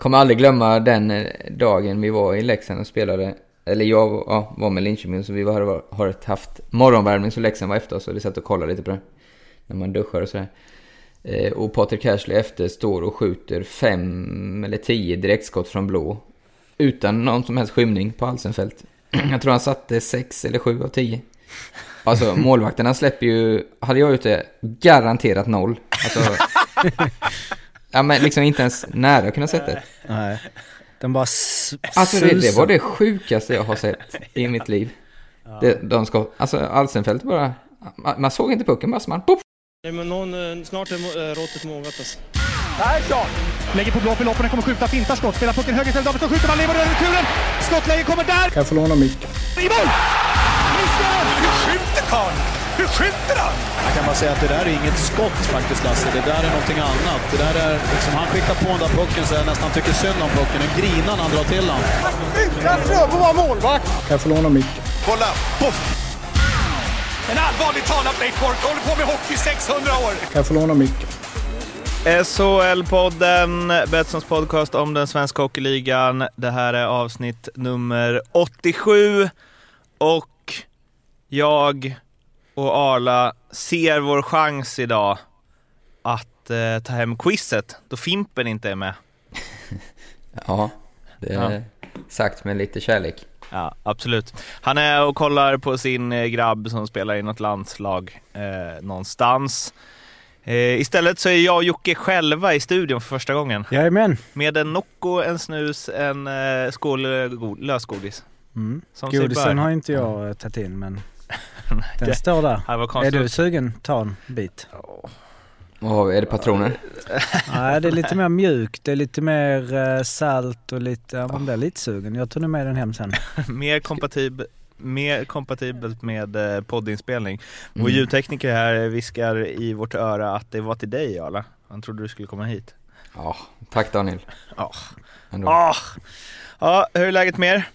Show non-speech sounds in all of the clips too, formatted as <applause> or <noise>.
kommer aldrig glömma den eh, dagen vi var i Leksand och spelade. Eller jag ja, var med Linköping så vi har, har haft morgonvärmning så Leksand var efter oss och vi satt och kollade lite på det. När man duschar och sådär. Eh, och Patrik Cashley efter står och skjuter fem eller tio direktskott från blå. Utan någon som helst skymning på Alsenfelt. <clears throat> Jag tror han satte sex eller sju av tio. Alltså <laughs> målvakterna släpper ju, hade jag ute garanterat noll. Alltså, <laughs> ja men liksom inte ens nära att kunna sätta det. Nej. Den bara Alltså det, det var det sjukaste jag har sett i mitt liv. Det, de ska, alltså Alsenfelt bara, man, man såg inte pucken, bara man poff! Nej, men någon, eh, snart är äh, råttet mogat alltså. Persson! Lägger på blå för loppen, kommer skjuta, fintar skott, spelar pucken höger istället, Davidsson skjuter, man lever över returen! Skottläge kommer där! Kan jag få låna micken? I mål! Hur skjuter karln? Hur skjuter han? Jag kan bara säga att det där är inget skott faktiskt Lasse. Det där är någonting annat. Det där är liksom, han skickar på den där pucken så jag nästan tycker synd om pucken. Den grinar när han drar till den. Utan Fröbo var målvakt! Kan jag få låna micken? Kolla! Poff! En allvarligt talad Blake Bork håller på med hockey i 600 år! Kan jag få låna micken? SHL-podden, Betssons podcast om den svenska hockeyligan. Det här är avsnitt nummer 87 och jag och Arla ser vår chans idag att eh, ta hem quizet då Fimpen inte är med. <laughs> ja, det är ja. sagt med lite kärlek. Ja, absolut. Han är och kollar på sin eh, grabb som spelar i något landslag eh, någonstans. Eh, istället så är jag och Jocke själva i studion för första gången. Jajamän. Med en Nocco, en snus, en eh, skål lösgodis. Mm. Godisen har inte jag eh, tagit in men den står där. Är du sugen? Ta en bit. Oh, är det patroner? <laughs> Nej, det är lite mer mjukt. Det är lite mer uh, salt och lite, ja man blir lite sugen. Jag tar nu med den hem sen. <laughs> mer, kompatib mer kompatibelt med uh, poddinspelning. Vår mm. ljudtekniker här viskar i vårt öra att det var till dig Arla. Han trodde du skulle komma hit. Ja, tack Daniel. Ja. Oh. Ja, hur är läget med er?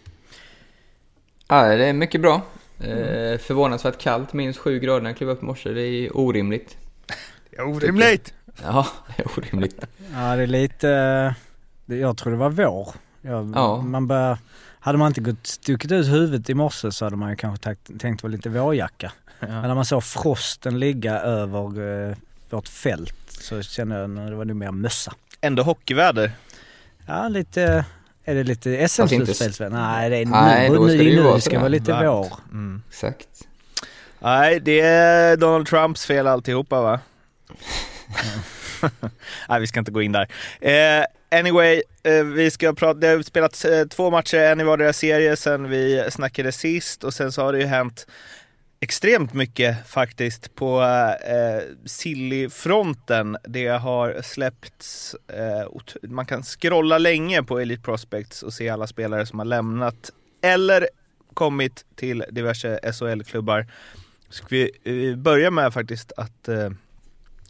Ja, det är mycket bra. Mm. förvånansvärt kallt, minus sju grader när jag klev upp i morse. Det är orimligt. Det är orimligt! Ja, det är orimligt. Ja, det är lite... Jag tror det var vår. Jag, ja. Man bör, hade man inte gått, stuckit ut huvudet i morse så hade man ju kanske tänkt, tänkt vara lite vårjacka. Ja. Men när man såg frosten ligga över uh, vårt fält så kände jag att det var nog mer mössa. Ändå hockeyväder? Ja, lite är det lite SM-slutspelsväder? Nej, det är Nej, nu, nu, det, nu, det ska vara lite Varmt. vår. Mm. Exakt. Nej, det är Donald Trumps fel alltihopa va? <laughs> Nej, vi ska inte gå in där. Eh, anyway, eh, vi ska prata, det har spelats eh, två matcher, en i vardera serie sen vi snackade sist och sen så har det ju hänt extremt mycket faktiskt på eh, Silly-fronten. Det har släppts, eh, man kan scrolla länge på Elite Prospects och se alla spelare som har lämnat eller kommit till diverse SHL-klubbar. Ska vi eh, börja med faktiskt att eh,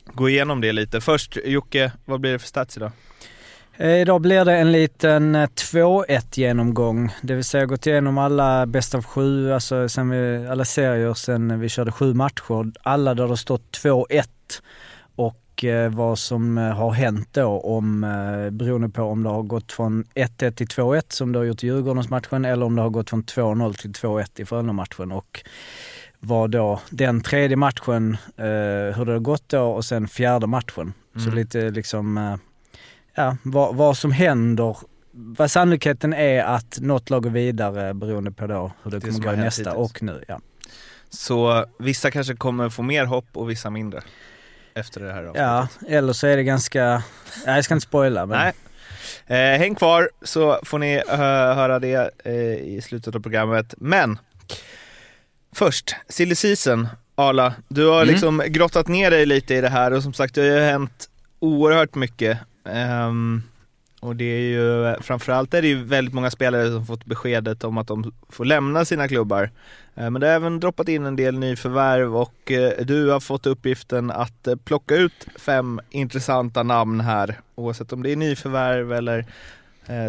gå igenom det lite. Först Jocke, vad blir det för stats idag? Eh, idag blir det en liten 2-1 eh, genomgång, det vill säga gått igenom alla bäst av sju, alltså sen vi, alla serier sen vi körde sju matcher. Alla där det stått 2-1 och eh, vad som har hänt då om, beroende på om det har gått från 1-1 till 2-1 som det har gjort i Djurgårdens-matchen eller om det har gått från 2-0 till 2-1 i Frölunda-matchen. Och var då den tredje matchen, hur det har gått då och sen fjärde matchen. Mm. Så lite liksom, ja, vad, vad som händer vad sannolikheten är att något lag går vidare beroende på då hur det, det kommer gå nästa hittills. och nu. Ja. Så vissa kanske kommer få mer hopp och vissa mindre efter det här avsnittet. Ja, eller så är det ganska, nej jag ska inte spoila men... Nej. Eh, häng kvar så får ni uh, höra det uh, i slutet av programmet. Men först, silly season. Arla, du har mm. liksom grottat ner dig lite i det här och som sagt det har ju hänt oerhört mycket. Um, och det är ju, framförallt är det ju väldigt många spelare som fått beskedet om att de får lämna sina klubbar. Eh, men det har även droppat in en del nyförvärv och eh, du har fått uppgiften att eh, plocka ut fem intressanta namn här. Oavsett om det är nyförvärv eller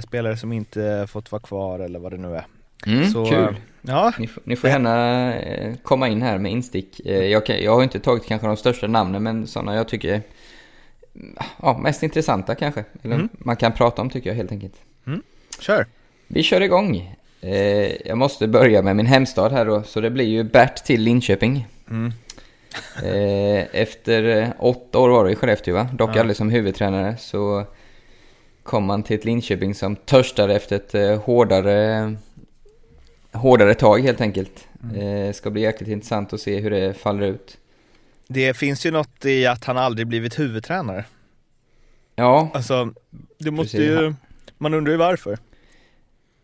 spelare som inte fått vara kvar eller vad det nu är. Mm, Så, kul! Ja. Ni, ni, får gärna komma in här med instick. Jag, jag har inte tagit kanske de största namnen men sådana jag tycker ja, mest intressanta kanske. Eller Mm. man kan prata om tycker jag helt enkelt. Kör! Vi kör igång. Eh, jag måste börja med min hemstad här då, så det blir ju Bert till Linköping. Mm. Eh, efter eh, åtta år var det i Skellefteå va? Dock Ja. aldrig som huvudtränare så kom man till ett Linköping som törstade efter ett eh, hårdare, hårdare tag helt enkelt. Mm. Eh, ska bli jäkligt intressant att se hur det faller ut. Det finns ju något i att han aldrig blivit huvudtränare. Ja, Alltså, det måste Precis. ju... Man undrar ju varför.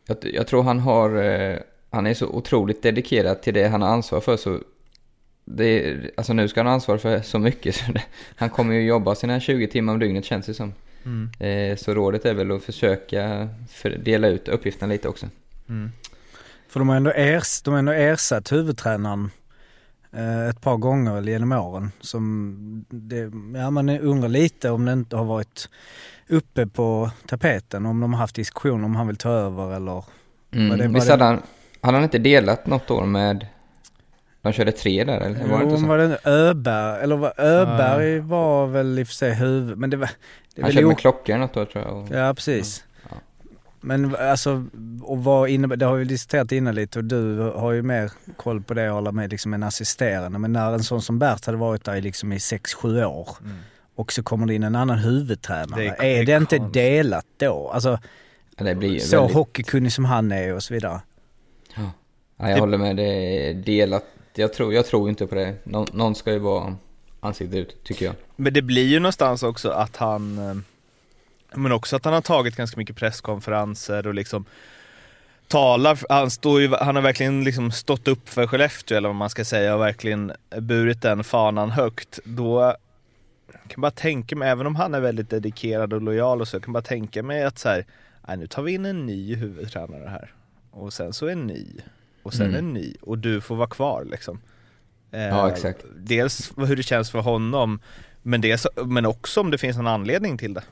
jag, jag tror han har, eh, han är så otroligt dedikerad till det han har ansvar för så det, alltså nu ska han ha ansvar för så mycket <laughs> så det, han kommer ju jobba sina 20 timmar om dygnet känns det som. Mm. Eh, så rådet är väl att försöka för, dela ut uppgifterna lite också. För de har ändå, ers, de har ändå ersatt huvudtränaren ett par gånger genom åren. Som det, ja, man undrar lite om det inte har varit uppe på tapeten. Om de har haft diskussion om han vill ta över eller... Var det- Mm. var Visst hade han, hade han inte delat något år med, de körde tre där eller? Var det inte Jo, så? var det Öberg, eller var, Öberg var väl i och för sig huvud, men det var... Det han körde med klockor något år tror jag. Och, Ja, precis. Ja. Men alltså, och vad innebär, det har vi diskuterat innan lite och du har ju mer koll på det och hålla med liksom en assisterande. Men när en sån som Bert hade varit där i liksom i 6-7 år och så kommer det in en annan huvudtränare. Det är, är det inte konstigt. delat då? Alltså, Ja, det så väldigt, hockeykunnig som han är och så vidare. ja, jag håller med, det är delat. Jag tror, jag tror inte på det. Någon, någon ska ju vara ansiktet ut, tycker jag. Men det blir ju någonstans också att han eh, Men också att han har tagit ganska mycket presskonferenser och liksom Talar, han, står ju, han har verkligen liksom stått upp för Skellefteå eller vad man ska säga och verkligen burit den fanan högt. Då jag kan bara tänka mig, även om han är väldigt dedikerad och lojal och så, jag kan bara tänka mig att så här, nej, nu tar vi in en ny huvudtränare här. Och sen så en ny. Och sen Mm. en ny. Och du får vara kvar liksom. Eh, Ja, exakt. Dels hur det känns för honom, men, dels, men också om det finns en anledning till det.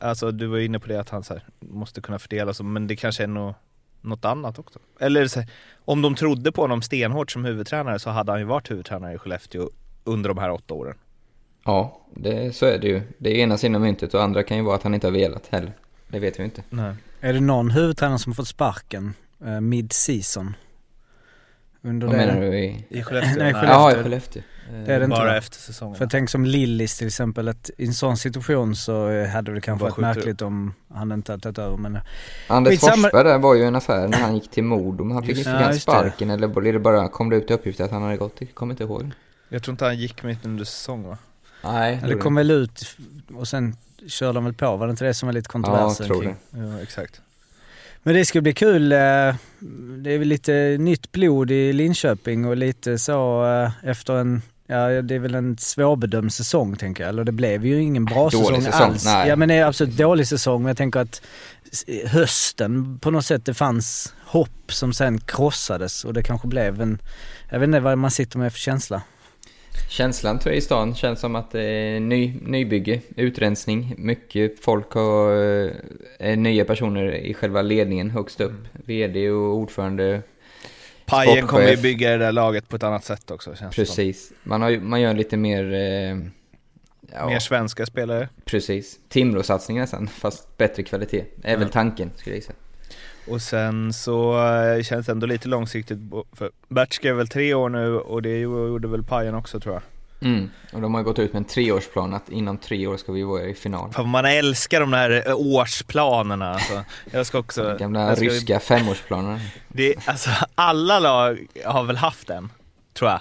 Alltså du var ju inne på det att han så här, måste kunna fördela så, men det kanske är nå något annat också. Eller så här, om de trodde på honom stenhårt som huvudtränare så hade han ju varit huvudtränare i Skellefteå under de här åtta åren. Ja, det, så är det ju. Det är ena sidan myntet och andra kan ju vara att han inte har velat heller. Det vet vi inte. Nej. Är det någon huvudtränare som har fått sparken eh, mid-season? Under Vad det? menar du? I... I Skellefteå? Nej, Skellefteå. Ja, i Skellefteå. Det är det inte, Bara va? efter säsongen. För tänk som Lillis till exempel, att i en sån situation så eh, hade det kanske varit märkligt om han inte hade tagit över. Men eh, Anders Skitsamma. Forsberg där var ju en affär när han gick till Modo. Men han fick inte ja, just det. sparken eller blev det bara, kom det ut uppgifter att han hade gått? Jag kommer inte ihåg. Jag tror inte han gick mitt under säsong va? Nej, det kom väl ut och sen körde de väl på, var det inte det som var lite Ja, kontroversen tror kring? det. Ja, exakt. Men det ska bli kul. eh, Det är väl lite nytt blod i Linköping och lite så eh, efter en, ja det är väl en svårbedömd säsong tänker jag. Eller det blev ju ingen bra Dålig säsong, säsong, alls. nej. Ja men det är absolut dålig säsong men jag tänker att hösten på något sätt det fanns hopp som sen krossades och det kanske blev en, jag vet inte vad man sitter med för känsla. Känslan tror jag i stan känns som att det är ny, nybygge, utrensning. Mycket folk har, eh, nya personer i själva ledningen högst upp. VD och ordförande. Pajen kommer ju bygga det där laget på ett annat sätt också känns det som. Precis. Man, har, man gör lite mer... Eh, ja, Mer svenska spelare. precis. Timrå-satsning nästan, fast bättre kvalitet. Är väl Ja. tanken, skulle jag gissa. Och sen så eh, känns det ändå lite långsiktigt, för Bert skrev väl tre år nu och det gjorde väl Pajen också tror jag. Mm. Och de har gått ut med en treårsplan att inom tre år ska vi vara i final. Fan, man älskar de där eh, årsplanerna alltså. Jag ska också... Den gamla ska- ryska femårsplanen. Det, alltså, alla lag har väl haft en, tror jag.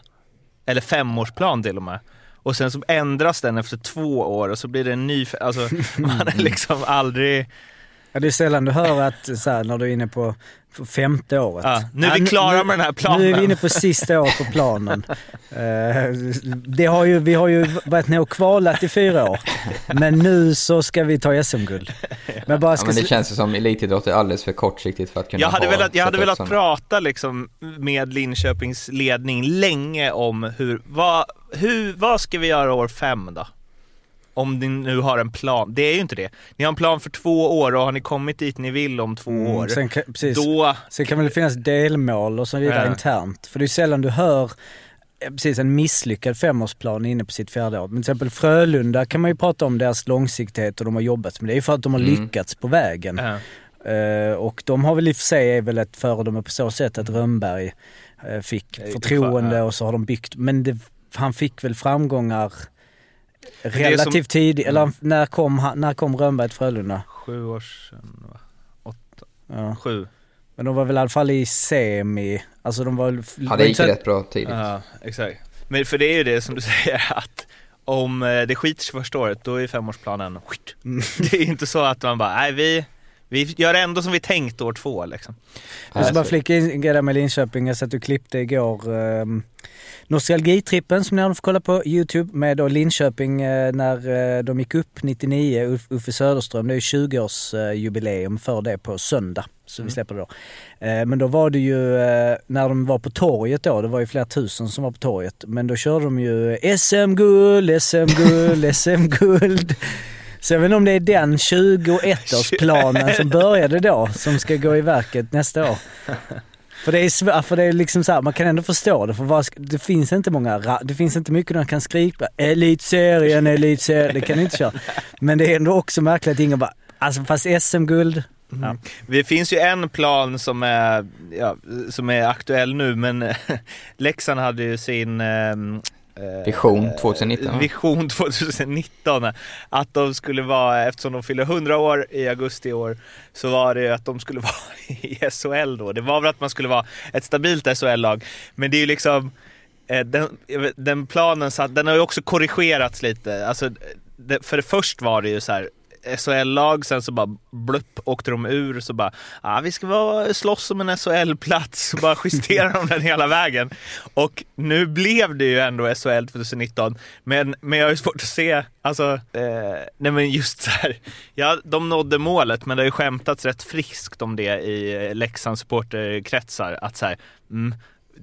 Eller femårsplan till och med. Och sen så ändras den efter två år och så blir det en ny, alltså <laughs> man är liksom aldrig... Ja, det är sällan du hör att så här, när du är inne på femte året. Ja, nu är vi klara med den här planen. Nu är vi inne på sista året på planen. Eh, det har ju, vi har ju varit ner och kvalat i fyra år. Men nu så ska vi ta SM-guld. Men bara Ja, ska men det känns ju som elitidrott är alldeles för kortsiktigt för att kunna Jag hade ha, velat, jag hade velat såna. prata liksom med Linköpings ledning länge om hur, vad, hur, vad ska vi göra år fem då? Om ni nu har en plan. Det är ju inte det. Ni har en plan för två år och har ni kommit dit ni vill om två år, Mm, sen, kan, precis. då... sen kan det finnas delmål och så vidare Ja. internt. För det är sällan du hör eh, precis en misslyckad femårsplan inne på sitt fjärde år. Men till exempel Frölunda kan man ju prata om deras långsiktighet och de har jobbat med det. är ju för att de har Mm. lyckats på vägen. Ja. Eh, och de har väl i och för sig är väl ett föredöme på så sätt att Rönnberg eh, fick förtroende och så har de byggt. Men det, han fick väl framgångar relativt tidigt. Eller Mm. när kom, när kom Rönnberg till Frölunda? Sju år sedan, va? Åtta, Ja. sju. Men de var väl i alla fall i semi. Alltså de var... Ja, det gick ju rätt bra tidigt. Ja, exakt. Men för det är ju det som du <laughs> säger att om eh, det skiter sig första året, då är femårsplanen skit. <laughs> Det är inte så att man bara, nej vi, vi gör ändå som vi tänkt år två liksom. Jag ska bara flika in grej där med Linköping. Jag satt och klippte igår um, Nostalgitrippen som ni hade fått kolla på Youtube med då Linköping eh, när eh, de gick upp 99, Uff- Uffe Söderström. Det är ju 20-årsjubileum för det på söndag. Så vi släpper det då. Eh, men då var det ju eh, när de var på torget då, det var ju flera tusen som var på torget. Men då körde de ju SM-guld, SM-guld, SM-guld. Så jag vet inte om det är den 21-årsplanen som började då som ska gå i verket nästa år. För det är, svårt, för det är liksom så här, man kan ändå förstå det för vad, det finns inte många, det finns inte mycket de kan skrika elitserien, elitserien, det kan du inte köra. Men det är ändå också märkligt att ingen bara, alltså fast SM-guld, mm. ja. Det finns ju en plan som är, ja, som är aktuell nu men <laughs> Leksand hade ju sin eh, Vision 2019, va? Vision 2019. Att de skulle vara, eftersom de fyller 100 år i augusti i år, så var det ju att de skulle <laughs> vara i SHL då. Det var väl att man skulle vara ett stabilt SHL-lag. Men det är ju liksom, eh, den, den planen, så att, den har ju också korrigerats lite. Alltså, det, för det först var det ju så här SHL-lag, sen så bara blupp åkte de ur så bara, ah, vi ska vara, slåss om en SHL-plats, så bara justerade de den hela vägen. Och nu blev det ju ändå SHL 2019, men, men jag har ju svårt att se, alltså, eh, nej men just så här, ja de nådde målet, men det har ju skämtats rätt friskt om det i Leksands supporterkretsar, att så här, mm,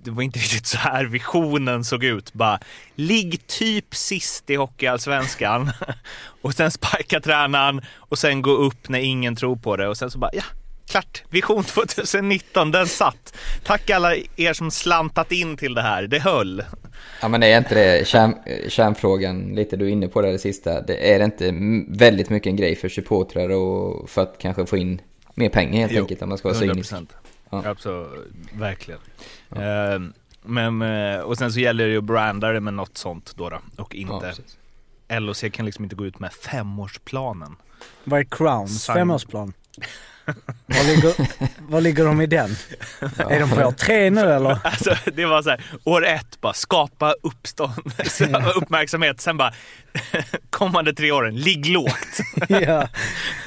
det var inte <laughs> riktigt så här visionen såg ut. Bara, ligg typ sist i Hockeyallsvenskan <laughs> och sen sparka tränaren och sen gå upp när ingen tror på det och sen så bara, ja, klart. Vision 2019, den satt. Tack alla er som slantat in till det här, det höll. Ja men det är inte det kärn, kärnfrågan, lite du är inne på det, det sista. Det är det inte väldigt mycket en grej för supportrar och för att kanske få in mer pengar helt Jo, enkelt om man ska vara cynisk. 100%. Ja. Absolut, verkligen. Ehm, men, eh, och sen så gäller det ju att branda det med något sånt då, då och Ja, inte. precis. LOC kan liksom inte gå ut med femårsplanen. vad är Crowns Sign. femårsplan? Var ligger, var ligger de i den? Är de på år tre nu eller? Alltså det var så här, år ett bara skapa uppstånd, <laughs> uppmärksamhet, sen bara <laughs> kommande tre åren, ligg lågt. <laughs> ja.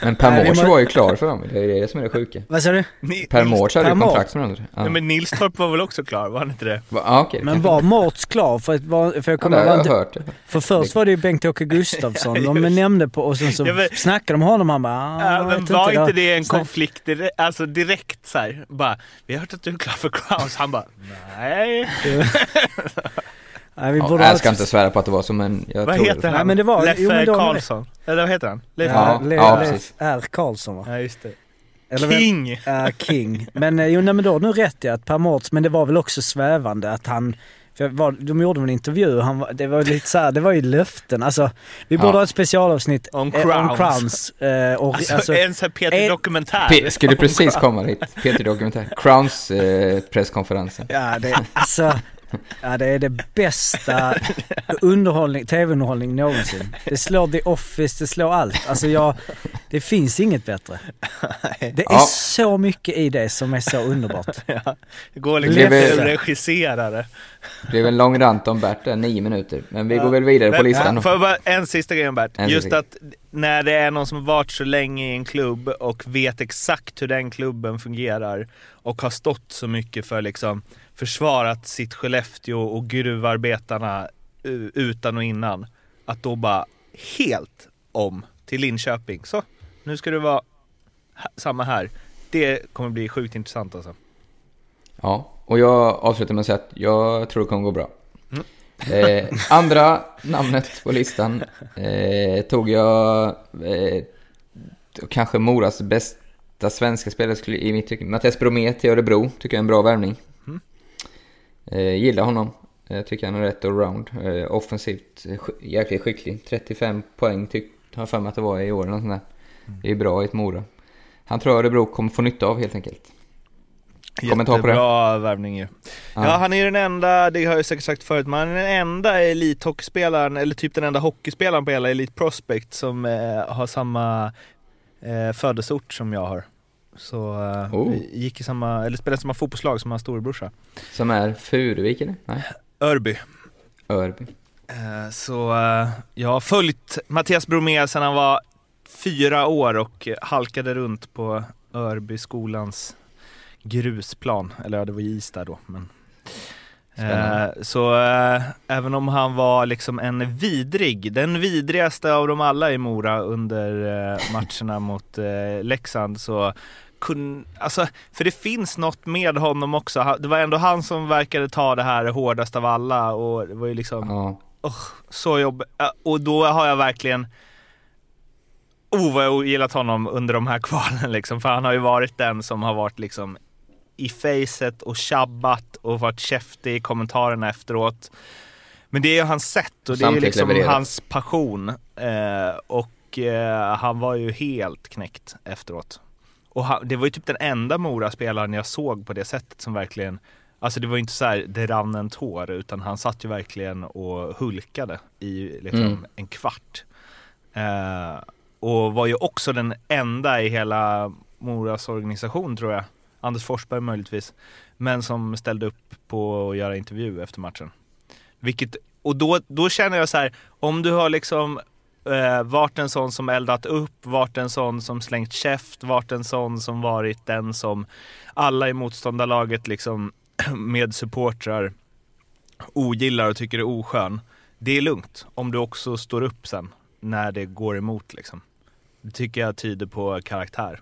Men Per Nej, vi Mårts må- var ju klar för dem, det är det som är det sjuka. Vad sa du? Per Mårts hade ju kontrakt med dem. Ja. Ja, men Nilstorp var väl också klar, var han inte det? Va- Ja okej. Men var Mårts klar? För, var, för jag Ja, kommer ihåg jag hört. För först var det ju Bengt-Åke Gustafsson de nämnde på och sen så Ja, men- snackade de om honom han bara ah, Ja, men var inte det en Snack- konflikt direkt, alltså direkt så här, bara, vi har hört att du är klar för Crowns, han bara, nej. Nej, vi Ja, jag ska inte svära på att det var så men jag Vad tror heter det. han? Nej, men det var- Leffe jo, men de- Karlsson? Eller vad heter han? Leif Ja, Le- ja, Leif precis. R. Karlsson va? Ja, just det. Eller vem- King! Ja, King. Men eh, jo, nej, men då har du rätt i att Per Mårts, men det var väl också svävande att han för var, de gjorde en intervju, han, var- det var lite så här, det var ju löften. Alltså, vi borde Ja. ha ett specialavsnitt Om eh, Crowns. om Crowns. Eh, och, Alltså, alltså, en sån här Peter en- Dokumentär. Pe- skulle precis komma dit, Peter Dokumentär. Crowns eh, presskonferensen. ja, det, alltså, ja, det är det bästa underhållning, tv-underhållning någonsin. Det slår The Office, det slår allt. Alltså jag, det finns inget bättre. Det är Ja. så mycket i det som är så underbart. <laughs> Ja, det går liksom att regissera det. Det blev en lång rant om Bert där, nio minuter. Men vi går väl vidare på listan. Får jag bara en sista grej om Bert? En Just att när det är någon som varit så länge i en klubb och vet exakt hur den klubben fungerar och har stått så mycket för liksom försvarat sitt Skellefteå och gruvarbetarna u- utan och innan. Att då bara helt om till Linköping. Så, nu ska det vara samma här. Det kommer bli sjukt intressant alltså. Ja, och jag avslutar med att säga att jag tror det kommer gå bra. Mm. Eh, andra namnet på listan eh, tog jag eh, kanske Moras bästa svenska spelare skulle, i mitt tycke. Mattias Bromé till Örebro tycker jag är en bra värvning. Mm. Eh, gillar honom. Jag tycker han är rätt allround. Eh, offensivt jäkligt skicklig. 35 poäng tyck, har jag för mig att det var i år eller något sånt där. Det är bra i ett Mora. Han tror Örebro kommer få nytta av helt enkelt. Kommentar på det? Jättebra värvning ju. Ja. Ja. han är den enda, det har jag säkert sagt förut, men han är den enda elithockeyspelaren, eller typ den enda hockeyspelaren på hela Elite Prospect som eh, har samma eh, födelseort som jag har. Så eh, Oh. gick i samma, eller spelade i samma fotbollslag som hans storebrorsa. Som är Furuvik eller? Nej, Örby. Örby. Eh, Så eh, jag har följt Mattias Bromé sedan han var fyra år och halkade runt på Örbyskolans grusplan. Eller ja, det var is där då. Men... Spännande. Eh, Så eh, även om han var liksom en vidrig, den vidrigaste av dem alla i Mora under eh, matcherna <laughs> mot eh, Leksand så kun, alltså, för det finns något med honom också. Det var ändå han som verkade ta det här hårdast av alla och det var ju liksom Ja. så jobbigt. Och då har jag verkligen Oh vad jag ogillat honom under de här <laughs> kvalen liksom. För han har ju varit den som har varit liksom i facet och tjabbat och varit käftig i kommentarerna efteråt. Men det är ju hans sätt och det är ju liksom levererat. hans passion. Eh, och eh, han var ju helt knäckt efteråt. Och han, det var ju typ den enda Mora-spelaren jag såg på det sättet som verkligen Alltså det var ju inte så här, det rann en tår utan han satt ju verkligen och hulkade i liksom Mm. en kvart. Eh, och var ju också den enda i hela Moras organisation tror jag, Anders Forsberg möjligtvis, men som ställde upp på att göra intervju efter matchen. Vilket, och då, då känner jag så här, om du har liksom eh, varit en sån som eldat upp, varit en sån som slängt käft, varit en sån som varit den som alla i motståndarlaget liksom <clears throat> med supportrar ogillar och tycker är oskön. Det är lugnt om du också står upp sen när det går emot liksom. Det tycker jag tyder på karaktär.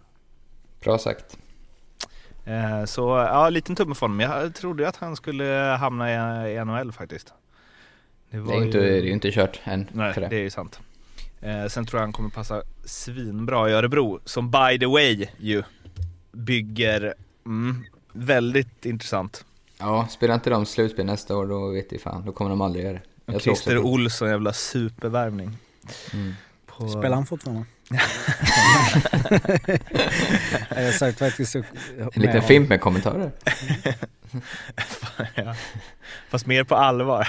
Bra sagt. Eh, så ja, liten tumme för honom. Jag trodde ju att han skulle hamna i, NHL faktiskt. Det är, inte, det är ju inte kört än Nej, för det. det är ju sant. Eh, sen tror jag han kommer passa svinbra i Örebro, som by the way ju bygger mm, väldigt intressant. Ja, spelar inte de slutspel nästa år då vet jag fan, då kommer de aldrig göra det. Jag Christer Olsson, jävla supervärvning. Mm. På... Spelar han fortfarande? Jag sagt faktiskt så, En liten fimp med kommentarer. ja. Fast mer på allvar.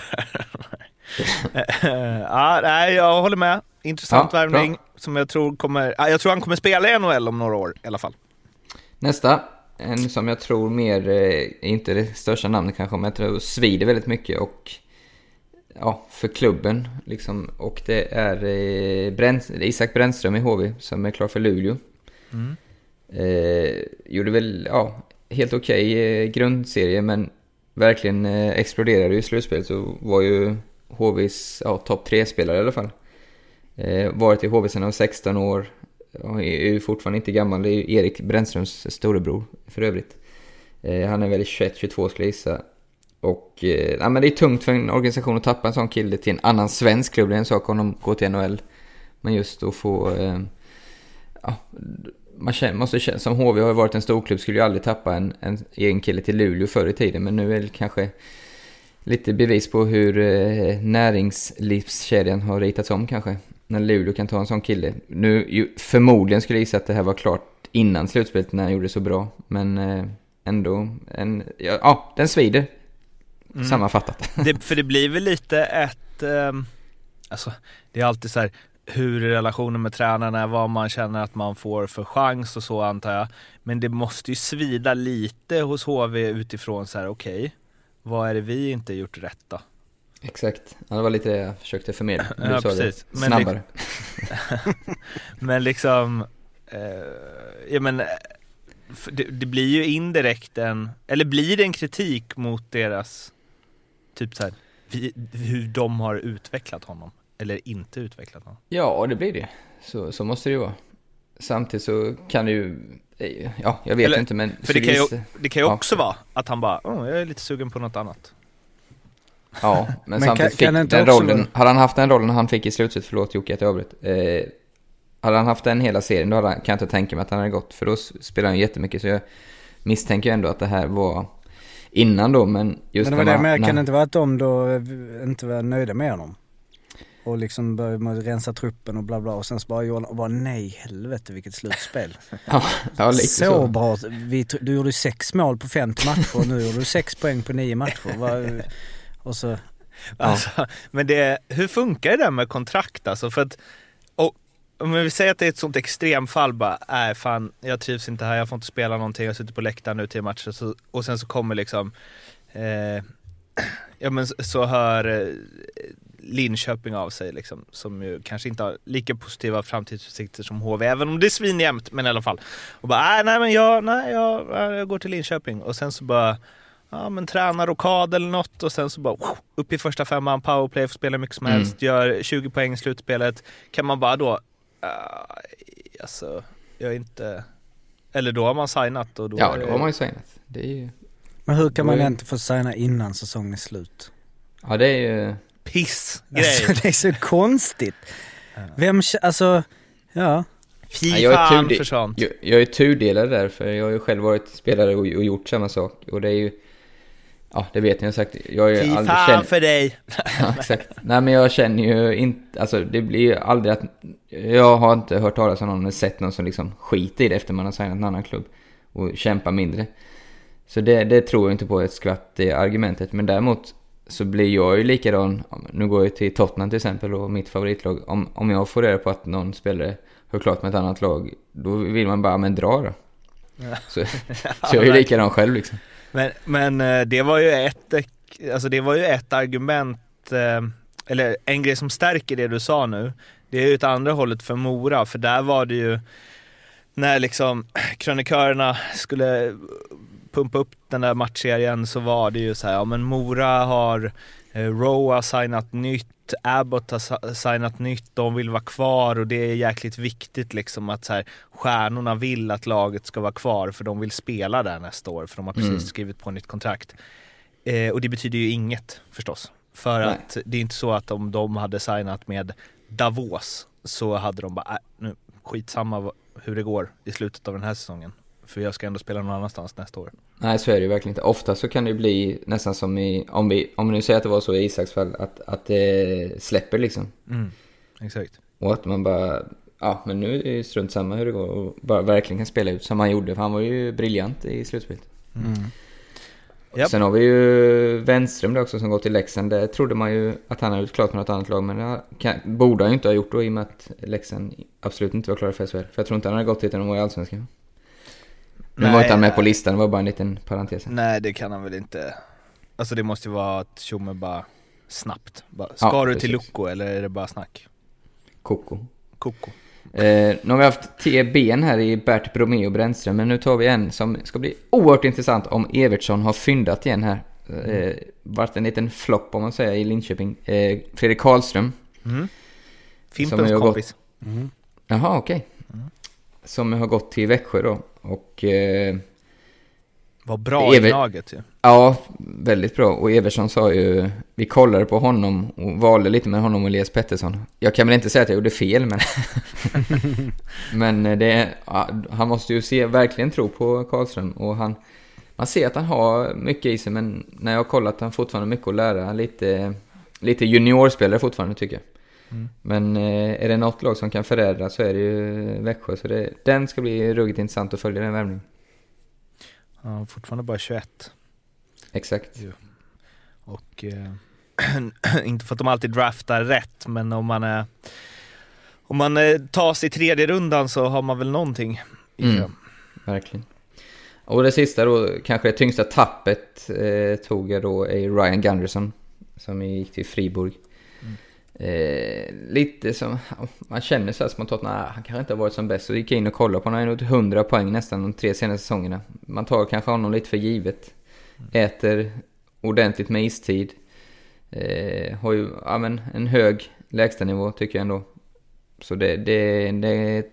<laughs> ja, nej, jag håller med. Intressant Ja, värvning bra. som jag tror kommer, ja, jag tror han kommer spela i NHL om några år i alla fall. Nästa, en som jag tror mer, eh, inte det största namnet kanske, men jag tror svider väldigt mycket och ja, för klubben liksom. Och det är eh, Bräns, Isak Brännström i HV som är klar för Luleå. Mm. Eh, gjorde väl, ja, helt okej eh, grundserie men verkligen eh, exploderade i slutspelet så var ju HVs ja, topp tre-spelare i alla fall. Eh, varit i HV sedan han var 16 år. Ja, är ju fortfarande inte gammal. Det är ju Erik Brännströms storebror för övrigt. Eh, han är väl 21-22 skulle jag gissa. Och eh, ja, men det är tungt för en organisation att tappa en sån kille till en annan svensk klubb. Det är en sak om de går till NHL. Men just att få... Eh, ja, man känner, måste känna, som HV har ju varit en storklubb skulle ju aldrig tappa en, en egen kille till Luleå förr i tiden. Men nu är det kanske lite bevis på hur eh, näringslivskedjan har ritats om kanske. När Luleå kan ta en sån kille. Nu, ju, förmodligen skulle jag gissa att det här var klart innan slutspelet när han gjorde det så bra. Men eh, ändå, en, ja, ja den svider. Mm. Sammanfattat. <laughs> Det, för det blir väl lite ett, ehm, alltså det är alltid så här hur relationen med tränarna är, vad man känner att man får för chans och så antar jag. Men det måste ju svida lite hos HV utifrån så här okej, vad är det vi inte gjort rätt då? Exakt. Ja, det var lite det jag försökte förmedla. Du Ja, sa precis. det Men snabbare. <laughs> Men liksom, eh, ja men, eh, det, det blir ju indirekt en, eller blir det en kritik mot deras, typ så här, vi, hur de har utvecklat honom? Eller inte utvecklat honom? Ja, det blir det. Så, så måste det ju vara. Samtidigt så kan det ju... eh, Ja, jag vet Eller- inte men... För det kan ju, det kan ju ja. också vara att han bara, oh, jag är lite sugen på något annat. Ja, <laughs> men, Men samtidigt kan- kan fick inte den också rollen... vara- Hade han haft den rollen han fick i slutet, förlåt Jocke att jag avbröt. Eh, hade han haft den hela serien, då hade, han- kan jag inte tänka mig att han hade gått. För då spelar han jättemycket, så jag misstänker ändå att det här var innan då, men just Men det var det med, kan det inte vara att de då eh, inte var nöjda med honom? Och liksom började med att rensa truppen och bla bla och sen så bara gjorde och bara nej helvete vilket slutspel. <laughs> Ja, ja lite så, så. bra. Vi, du gjorde ju sex mål på 50 matcher och nu gjorde du sex poäng på nio matcher. Och så, Alltså, men det, hur funkar det där med kontrakt alltså? För att, och, om vi säger att det är ett sånt extremfall bara, nej fan jag trivs inte här, jag får inte spela någonting, jag sitter på läktaren nu till matcher så, och sen så kommer liksom, eh, <clears throat> ja men så, hör eh, Linköping av sig liksom, som ju kanske inte har lika positiva framtidsutsikter som HV, även om det är svinjämnt, men i alla fall. Och bara, nej, nej men jag, nej, jag, jag går till Linköping och sen så bara ja, men tränarrokad eller något och sen så bara upp i första femman, powerplay, får spela mycket som Mm. helst, gör 20 poäng i slutspelet. Kan man bara då, uh, alltså, jag är inte, eller då har man signat och då Ja, är då har man ju signat. Det är ju... men hur kan man Oj. inte få signa innan säsongen är slut? Ja, det är ju... pissgrej. Alltså, <laughs> det är så konstigt. Vem, alltså, ja. Fy Ja, jag är fan för sånt. Jag, jag är tudelad där, för jag har ju själv varit spelare och, och gjort samma sak. Och det är ju... Ja, det vet ni, sagt. Jag ju Fy aldrig fan känt... för dig. <laughs> Ja, exakt. Nej, men jag känner ju inte... Alltså, det blir ju aldrig att... Jag har inte hört talas om någon eller sett någon som liksom skiter i det efter man har signat en annan klubb. Och kämpar mindre. Så det, det tror jag inte på ett skvatt, det argumentet. Men däremot så blir jag ju likadan. Nu går jag till Tottenham till exempel och mitt favoritlag. Om, om jag får reda på att någon spelare har klart med ett annat lag. Då vill man bara, men dra då. <laughs> Så, så jag är ju likadan själv liksom. Men, men eh, det var ju ett, eh, alltså det var ju ett argument, eh, eller en grej som stärker det du sa nu. Det är ju ett andra hållet för Mora, för där var det ju när liksom <clears throat> krönikörerna skulle pumpa upp den där matchserien så var det ju så här, ja men Mora har, Rowe har signat nytt, Abbott har si- signat nytt, de vill vara kvar och det är jäkligt viktigt liksom att så här, stjärnorna vill att laget ska vara kvar för de vill spela där nästa år för de har precis Mm. skrivit på nytt kontrakt. Eh, och det betyder ju inget förstås. För Nej. att det är inte så att om de hade signat med Davos så hade de bara, äh, nu skitsamma hur det går i slutet av den här säsongen. För jag ska ändå spela någon annanstans nästa år. Nej, så är det ju verkligen inte. Ofta så kan det ju bli nästan som i, om vi, om vi nu säger att det var så i Isaks fall, att, att det släpper liksom. Exakt. Och att man bara, ja men nu är det ju strunt samma hur det går och bara verkligen kan spela ut som han gjorde. För han var ju briljant i slutspelet. Japp. Sen har vi ju Wenström där också som gått till Leksand. Där trodde man ju att han hade gjort klart med något annat lag. Men det kan, borde han ju inte ha gjort då i och med att Leksand absolut inte var klara för SHL. För jag tror inte han hade gått dit när de var i Allsvenskan. Nu var inte han med nej. på listan, det var bara en liten parentes. Nej det kan han väl inte. Alltså det måste ju vara att Tjomme bara snabbt. Bara, ska Ja, du till precis. Locko eller är det bara snack? Koko. Koko. Eh, nu har vi haft tre ben här i Bert Bromé och Brännström, men nu tar vi en som ska bli oerhört intressant om Evertsson har fyndat igen här. Eh, vart en liten flopp om man säger i Linköping. Eh, Fredrik Karlström. Som Fimpens har gått- kompis. Jaha, okej. Som har gått till Växjö då. Och eh, Var bra i Ever- laget ju. ja, väldigt bra. Och Evertsson sa ju, vi kollade på honom och valde lite med honom och Elias Pettersson. Jag kan väl inte säga att jag gjorde fel, men... <laughs> men eh, det, ja, han måste ju se, verkligen tro på Karlström. Och han, man ser att han har mycket i sig, men när jag har kollat har han fortfarande mycket att lära. Lite, lite juniorspelare fortfarande tycker jag. Men eh, är det något lag som kan förädla så är det ju Växjö. Så det, den ska bli ruggigt intressant att följa den värvningen. Ja, fortfarande bara 21. Exakt. Och eh, <clears throat> inte för att de alltid draftar rätt, men om man är om man eh, tar sig i tredje rundan så har man väl någonting i. Mm. Verkligen. Och det sista då, kanske det tyngsta tappet eh, tog jag då är Ryan Gunderson. Som gick till Friburg. Eh, lite som, man känner så här spontant, nej han kanske inte har varit som bäst. Så gick jag in och kollade på honom, han har gjort 100 poäng nästan de tre senaste säsongerna. Man tar kanske honom lite för givet. Äter ordentligt med istid. Eh, har ju, ja men en hög lägstanivå tycker jag ändå. Så det, det, det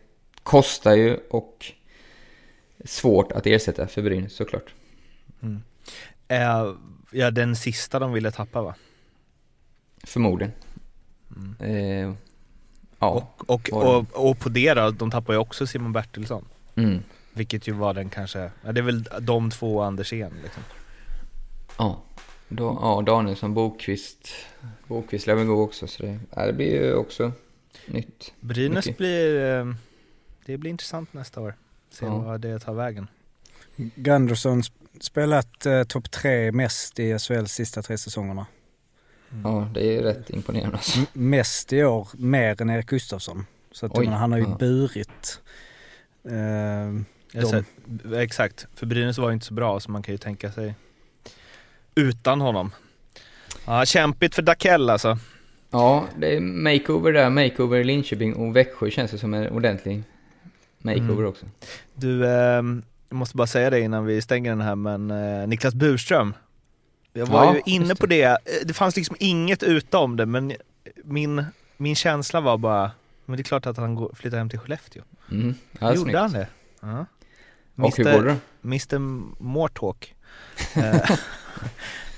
kostar ju och svårt att ersätta för Brynäs såklart. Eh, ja, den sista de ville tappa va? Förmodligen. Eh, ja. Och, och, och, och på det då, de tappar ju också Simon Bertilsson. Mm. Vilket ju var den kanske, ja, det är väl de två och Andersén liksom. Ja, da, ja Danielsson, Bokvist. Bokvist lär väl gå också så det, ja, det blir ju också nytt. Brynäs Mycket. blir, eh, det blir intressant nästa år. Se Ja. vad det tar vägen. Gunderson sp- spelat eh, topp tre mest i SHLs sista tre säsongerna. Ja, det är rätt imponerande alltså. Mest i år, mer än Erik Gustafsson. Så att Oj, han har ju ja. burit eh, säger- Exakt, för Brynäs var ju inte så bra så man kan ju tänka sig utan honom. Ja, kämpigt för Dakell alltså. Ja, det är makeover där, makeover i Linköping och Växjö känns det som en ordentlig makeover Mm. också. Du, eh, jag måste bara säga det innan vi stänger den här, men eh, Niklas Burström. Jag var Ja, ju inne på det. Eh, Det fanns liksom inget utom det, men min, min känsla var bara, men det är klart att han går, flyttar hem till Skellefteå. Mm. Ja, Gjorde snyggt. han det? Ja. Och hur går det? Mr Mortalk. Eh,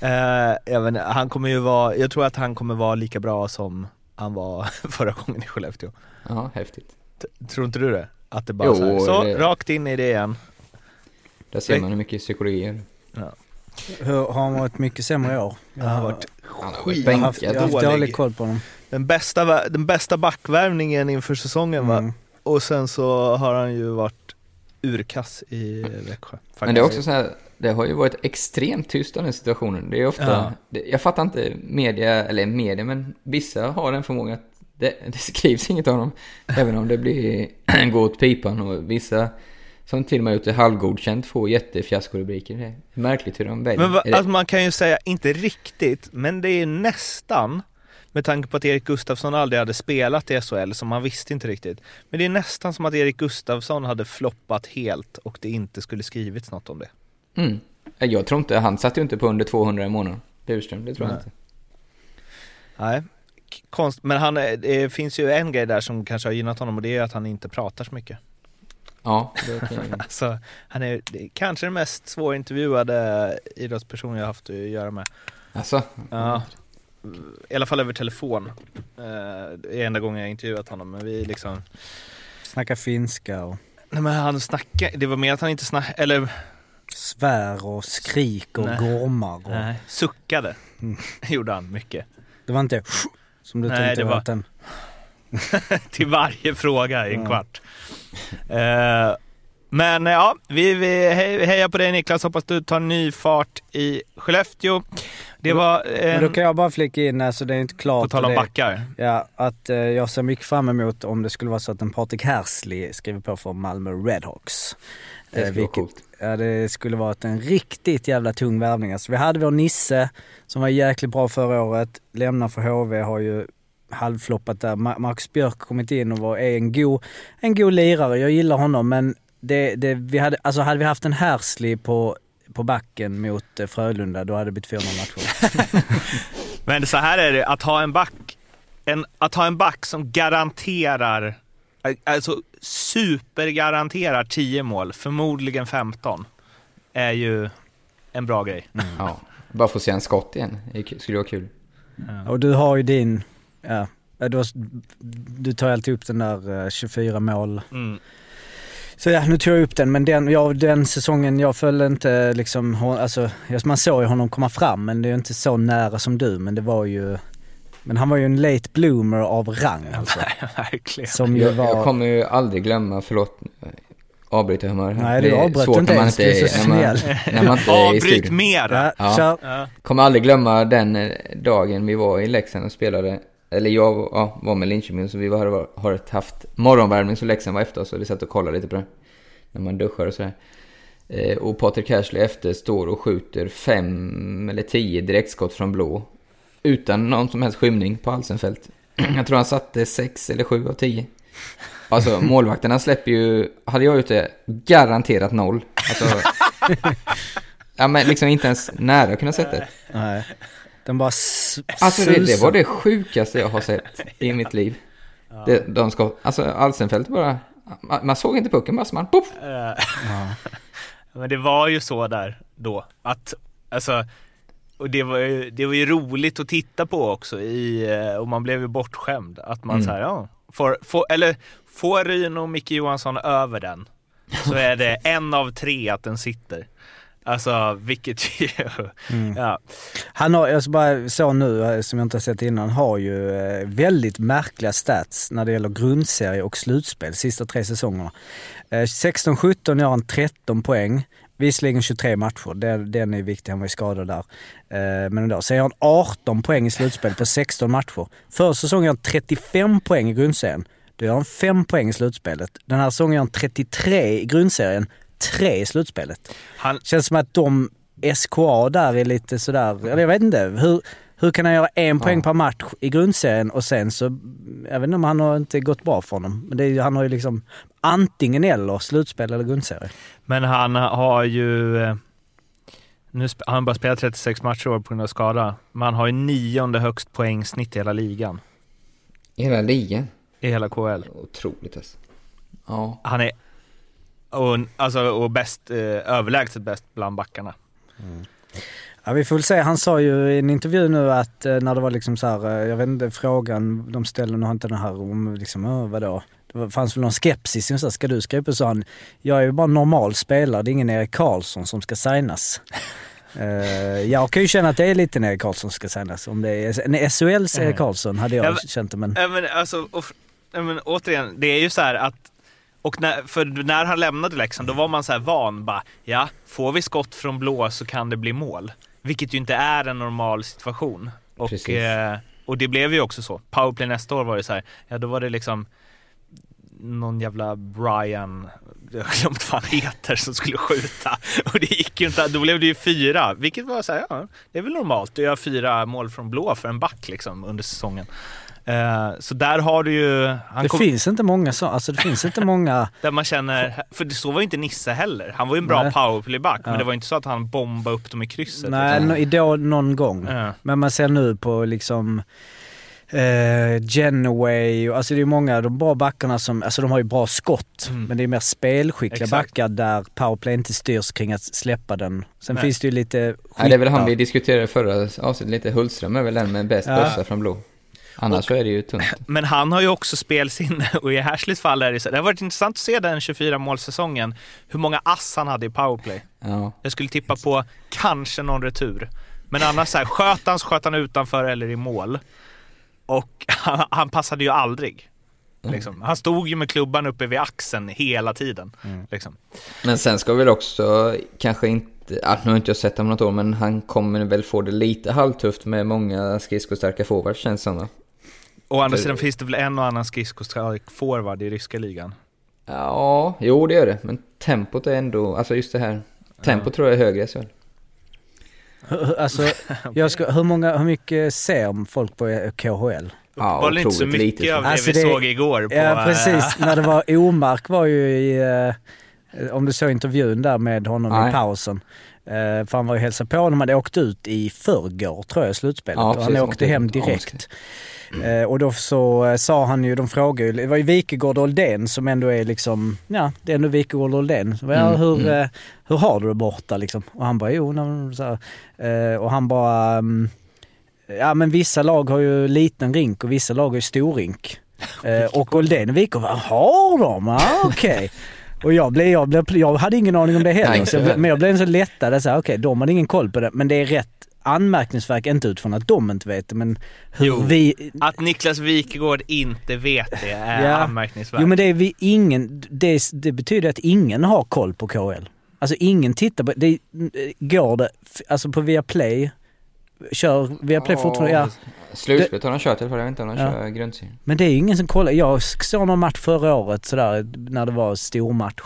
<laughs> eh, jag, vet, inte, han kommer ju vara, jag tror att han kommer vara lika bra som han var <laughs> förra gången i Skellefteå. Ja, häftigt. T- Tror inte du det? Att det bara Jo, så, här, så det- rakt in i det igen. Där ser man hur mycket psykologi är. hur, har han varit mycket sämre i år? Jag Han har varit varit jag har haft, jag har haft bänkad. dålig koll på honom. Den bästa, den bästa backvärvningen inför säsongen va? Mm. Och sen så har han ju varit urkass i Växjö. Men det är också så här, det har ju varit extremt tyst om den situationen. Det är ofta, Ja. det, jag fattar inte media, eller media, men vissa har den förmågan att det, det skrivs inget av dem. även om det blir <clears throat> gå åt pipan och vissa som till och med gjort det halvgodkänt får jättefiaskorubriker. Det är märkligt hur de väljer. Men va, alltså man kan ju säga, inte riktigt, men det är nästan, med tanke på att Erik Gustafsson aldrig hade spelat i SHL, så man visste inte riktigt. Men det är nästan som att Erik Gustafsson hade floppat helt och det inte skulle skrivits något om det. Mm. Jag tror inte, han satt ju inte på under 200 i månaden. Burström, det tror jag Nej. inte. Nej, konst, men han, är- det finns ju en grej där som kanske har gynnat honom och det är att han inte pratar så mycket. Ja, det kan <laughs> jag Alltså, han är kanske den mest svårintervjuade idrottsperson jag haft att göra med. Alltså, Ja, i alla fall över telefon. Eh, Det är enda gången jag intervjuat honom, men vi liksom Snacka finska och Nej men han snackade, det var mer att han inte snackade, eller svär och skrik och Nej. gormar. Och, nej, suckade. Mm. <laughs> Gjorde han mycket. Det var inte som du Nej, tänkte det var. <laughs> Till varje fråga i en Ja. kvart. Eh, men eh, ja, vi, vi hej- hejar på dig Niklas, hoppas du tar ny fart i Skellefteå. Det var, Men då eh, kan jag bara flika in, alltså det är inte klart. på tal om backar. Ja, att eh, jag ser mycket fram emot om det skulle vara så att en Patrik Hersley skriver på för Malmö Redhawks. det Eh, skulle vara vilket- coolt. Ja, det skulle varit en riktigt jävla tung värvning. Alltså, vi hade vår Nisse som var jäkligt bra förra året, lämnar för HV, har ju halvfloppat där. Ma- Marcus Björk kommit in och var, är en god, en god lirare. Jag gillar honom men det, det, vi hade, alltså hade vi haft en Hersley på, på backen mot eh, Frölunda då hade det blivit 400 matcher. <laughs> Men så här är det, att ha en back, en, att ha en back som garanterar, alltså supergaranterar 10 mål, förmodligen 15, är ju en bra grej. Ja, bara få se en skott igen. Det skulle vara kul. Och du har ju din, ja, du, har, du tar alltid upp den där eh, 24 mål. Mm. Så ja, nu tog jag upp den men den, ja, den säsongen, jag följde inte liksom, hon- alltså man såg ju honom komma fram men det är ju inte så nära som du men det var ju, men han var ju en late bloomer av rang alltså. <laughs> Verkligen. Som ju Jag, var, jag kommer ju aldrig glömma, förlåt, avbryter humör. Nej, du avbröt inte när man ens, du är så när man- snäll. När man inte är i <laughs> Avbryt mera! ja. Ja. Kommer aldrig glömma den eh, dagen vi var i Leksand och spelade, eller jag ja, var med Linköping så vi har, har haft morgonvärmning så Leksand var efter oss och vi satt och kollade lite på det. När man duschar och sådär. Eh, och Patrik Cashley efter står och skjuter fem eller tio direktskott från blå. Utan någon som helst skymning på Alsenfelt. <clears throat> jag tror han satte sex eller sju av tio. Alltså <laughs> målvakterna släpper ju, hade jag gjort det, garanterat noll. Alltså, <laughs> ja men liksom inte ens nära att kunna sätta. Nej. Den bara Alltså det, det var det sjukaste jag har sett i <laughs> mitt liv. Det, de ska, alltså Alsenfelt bara, man, man såg inte pucken, bara så man poff! Eh, <laughs> Men det var ju så där då, att alltså, och det var, ju, det var ju roligt att titta på också i, eh, och man blev ju bortskämd. Att man Mm. så här, ja, får, får, eller får Ryn och Micke Johansson över den så är det en av tre att den sitter. Alltså vilket ju... Ja. Han har, jag bara så nu, eh, som jag inte har sett innan, har ju eh, väldigt märkliga stats när det gäller grundserie och slutspel sista tre säsongerna. Eh, 16-17 gör han 13 poäng. Visserligen 23 matcher, den, den är viktig, han var ju skadad där. Eh, men ändå. Sen gör han 18 poäng i slutspel på 16 matcher. Förra säsongen gör han 35 poäng i grundserien. Då gör han 5 poäng i slutspelet. Den här säsongen gör han 33 i grundserien, 3 i slutspelet. Han, Känns som att de SKA där är lite sådär, eller jag vet inte. Hur, hur kan han göra en poäng per match i grundserien och sen så, jag vet inte om han har inte gått bra för honom. Men det är, han har ju liksom antingen eller slutspel eller grundserie. men han har ju... eh, Nu sp- han har bara spelat 36 matcher år på grund av skada. Men han har ju nionde högst poängsnitt i hela ligan. I hela ligan. I hela KL. Otroligt alltså. Ja. Han är och, alltså, och bäst, eh, överlägset bäst bland backarna. Ja, vi får väl se. Han sa ju i en intervju nu att eh, när det var liksom så här, eh, jag vet inte, frågan de ställde, nu har inte den här om liksom, uh, vadå? Det fanns väl någon skepsis, så här, ska du skriva på? Så han, jag är ju bara normal spelare, det är ingen Erik Karlsson som ska signas. <laughs> Eh, jag kan ju känna att det är lite en Erik Karlsson som ska signas. Om det är en SHLs Erik Karlsson hade jag Ja, men- känt det, men... Ja, men, alltså, och, ja, men, återigen, det är ju så här att och när, för när han lämnade Leksand då var man så här van, bara, ja, får vi skott från blå så kan det bli mål. Vilket ju inte är en normal situation. Och, eh, och det blev ju också så. Powerplay nästa år var det så här, ja då var det liksom någon jävla Brian, <laughs> jag har glömt vad han heter, som skulle skjuta. Och det gick ju inte, då blev det ju fyra, vilket var så här, ja, det är väl normalt att göra fyra mål från blå för en back liksom under säsongen. Eh, så där har du ju, han Det kom, finns inte många så, alltså det finns inte många... <laughs> där man känner, för det- så var ju inte Nisse heller. Han var ju en bra powerplayback, men Ja. det var inte så att han bombade upp dem i krysset. Nej, liksom. no, då någon gång. Ja. Men man ser nu på liksom eh, Genoway, alltså det är många de bra backarna som, alltså de har ju bra skott, Mm. men det är mer spelskickliga Exakt. backar där powerplay inte styrs kring att släppa den. Sen Nej. finns det ju lite Nej, det är väl han vi diskuterade förra avsnittet lite. Hultström är väl den med bäst Ja. bössa från blå. Annars så är det ju tunt. <laughs> Men han har ju också spelsinne <laughs> och i Härsleys fall är det så. Det har varit intressant att se den 24 målsäsongen, hur många ass han hade i powerplay. Ja. Jag skulle tippa på kanske någon retur. Men annars så här, sköt han så sköt han utanför eller i mål. Och <laughs> han, han passade ju aldrig. Liksom. Han stod ju med klubban uppe vid axeln hela tiden. Liksom. Men sen ska vi väl också kanske inte, ah, nu har inte jag sett honom något år, men han kommer väl få det lite halvtufft med många skridskostarka forwards känns va? Å andra sidan finns det väl en och annan skridskostark forward i ryska ligan. Ja, jo det gör det. Men tempot är ändå, alltså just det här. Tempot tror jag är högre i SHL. Alltså, <laughs> jag ska, hur, många, hur mycket ser folk på eh, KHL? Ja, var inte så mycket lite. av det Alltså vi det- såg igår på... Ja eh, precis, när det var <laughs> Omark var ju i, eh, om du såg intervjun där med honom i Nej. pausen. Eh, för han var ju hälsade på honom, han hade åkt ut i förrgår tror jag i slutspelet Ja, och han precis, åkte hem ut. Ja, Eh, och då så eh, sa han ju, de frågade ju, det var ju Wikegård och Oldén som ändå är liksom, ja det är ändå Wikegård och Oldén. Ja, Mm, hur, mm. eh, hur har du det borta liksom? Och han bara, jo, nej, så här, eh, Och han bara, mm, ja men vissa lag har ju liten rink och vissa lag har ju stor rink. <laughs> Eh, och Oldén och Wikegård, vad har de? Ah, okej. Och jag, blev, jag, blev, jag hade ingen aning om det Nej, heller. Så jag, men jag blev så lättad. Okej, de hade ingen koll på det. Men det är rätt anmärkningsvärt, inte utifrån att de inte vet det, men hur Jo. vi... Att Niklas Wikegård inte vet det är Ja. anmärkningsvärt. Jo men det är vi ingen, det, det betyder att ingen har koll på KHL. Alltså ingen tittar på, det går det, alltså på Viaplay, kör Viaplay fortfarande, ja. Slutspelet har han kört i jag vet inte om han Ja. kör grundserien. Men det är ingen som kollar. Jag såg någon match förra året sådär när det var stor match.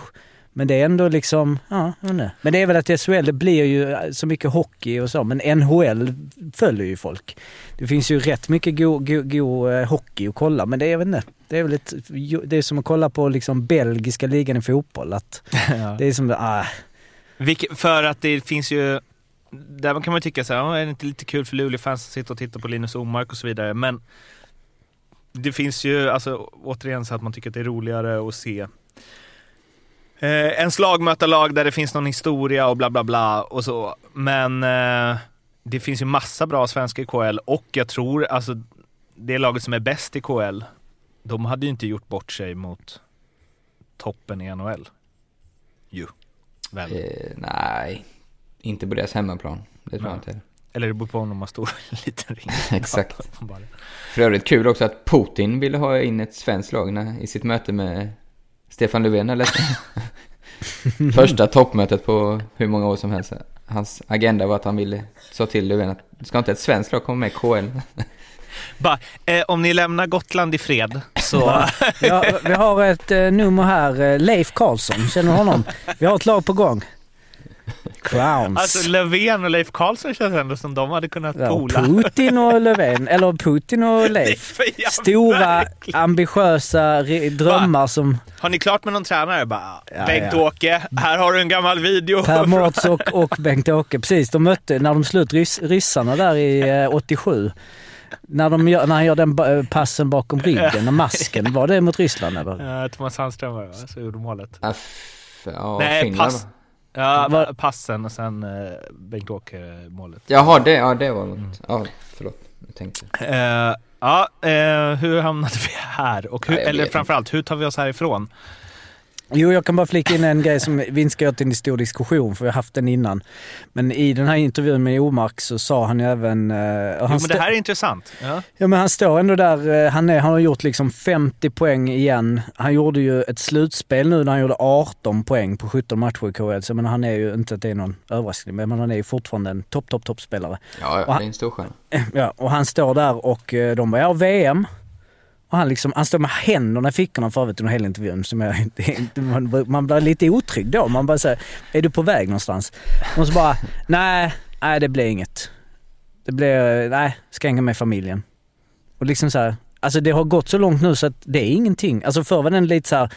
Men det är ändå liksom, ja, inte. Men det är väl att SHL, det blir ju så mycket hockey och så, men NHL följer ju folk. Det finns ju rätt mycket god, god, god eh, hockey att kolla, men det är, vet inte. Det är väl ett, det är som att kolla på liksom belgiska ligan i fotboll. Att <laughs> Ja. det är som, ah, Vilke, för att det finns ju... Där kan man tycka så här, "Ja, är det inte lite kul för Luleå-fans att sitta och titta på Linus Omark och så vidare. Men det finns ju, alltså återigen så att man tycker att det är roligare att se eh, en slagmötarlag där det finns någon historia och bla bla bla och så. Men eh, det finns ju massa bra svenska i KL och jag tror, alltså det laget som är bäst i KL, de hade ju inte gjort bort sig mot toppen i NHL. Ju. Väl. Eh, nej. inte på deras hemmaplan. Det tror jag inte. Eller det beror på om de har stor <laughs> eller liten ring. <laughs> Exakt. För övrigt kul också att Putin ville ha in ett svenskt lag i sitt möte med Stefan Löfven, eller? <laughs> Första toppmötet på hur många år som helst. Hans agenda var att han ville, sa till Löfven att ska inte ett svenskt lag komma med i KL? <laughs> Bara, eh, om ni lämnar Gotland i fred så... <laughs> Ja, vi har ett eh, nummer här, eh, Leif Karlsson, känner du honom? Vi har ett lag på gång. Crowns. alltså Löfven och Leif Karlsson känns ändå som de hade kunnat Ja, poola. Putin och Löfven, eller Putin och <laughs> Leif. Stora, verkligen. ambitiösa drömmar som Har ni klart med någon tränare? Bara, Ja, Bengt-Åke, här har du en gammal video. Per <laughs> Mårts och, och Bengt-Åke, precis. De mötte, när de slut rys, ryssarna där i eh, 87. När, de gör, när han gör den ba- passen bakom ryggen, och masken, var det mot Ryssland eller? Eh, Thomas Sandström var det va, som gjorde målet. Ja, f- ja, Nej, Finland, pass. Ja, Var- passen och sen uh, Bengt-Åke målet. Jaha, det, ja, det var något. Ja, förlåt. Jag tänkte. Eh, ja, eh, hur hamnade vi här? Och hur, Nej, eller framförallt, hur tar vi oss härifrån? Jo, jag kan bara flika in en grej som vi inte ska göra till en stor diskussion, för vi har haft den innan. Men i den här intervjun med Omark så sa han ju även... och Jo, men det här är intressant. Ja. Ja men han står ändå där, eh, han, är, han har gjort liksom 50 poäng igen. Han gjorde ju ett slutspel nu när han gjorde 18 poäng på 17 matcher i KHL. Så men han är ju, inte att det är någon överraskning, men han är ju fortfarande en topp, topp, toppspelare. Ja, ja, han- det är en stor stjärna. Ja, och han står där och eh, de bara, ja VM. Och han, liksom, han står med händerna i fickorna för övrigt under hela intervjun. Som jag, inte- man, man blir lite otrygg då. Man bara säger, är du på väg någonstans? Och så bara, nej, nej det blir inget. Det blir, nej, ska hänga med familjen. Och liksom så här, alltså det har gått så långt nu så att det är ingenting. Alltså förr var den lite så här,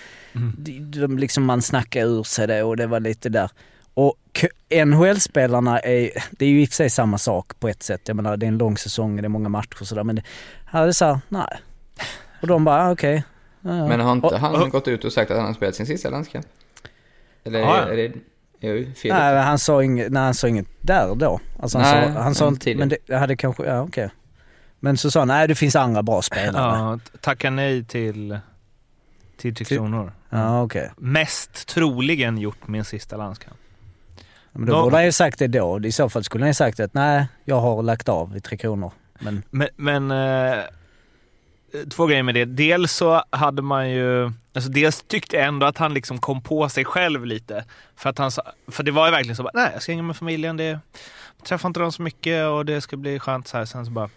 de, liksom man snackade ur sig det och det var lite där. Och NHL-spelarna är, det är ju i och för sig samma sak på ett sätt. Jag menar det är en lång säsong, det är många matcher och sådär. Men det, här är det så här, nej. Och de bara, ah, okej. Ja, ja. Men har inte Och- han och- gått ut och sagt att han har spelat sin sista landskamp? Eller Ja, ja. är det... Är jag fel? Nej, men han sa inget, nej, han sa inget där då. Alltså han Nej, sa, han sa inte, men det hade kanske, ja okej. Men så sa han, nej det finns andra bra spelare. Ja, Ja, tacka nej till, till Tre Kronor. okej. Mest troligen gjort min sista landskamp. Men då Då- borde han ju sagt det då. I så fall skulle han ju sagt att nej, jag har lagt av i Tre Kronor. Men Men, men eh, två grejer med det. Dels så hade man ju, alltså dels tyckte jag ändå att han liksom kom på sig själv lite. För, att han, för det var ju verkligen så bara, nej jag ska hänga med familjen, det, jag träffar inte dem så mycket och det ska bli skönt så här. Sen så bara,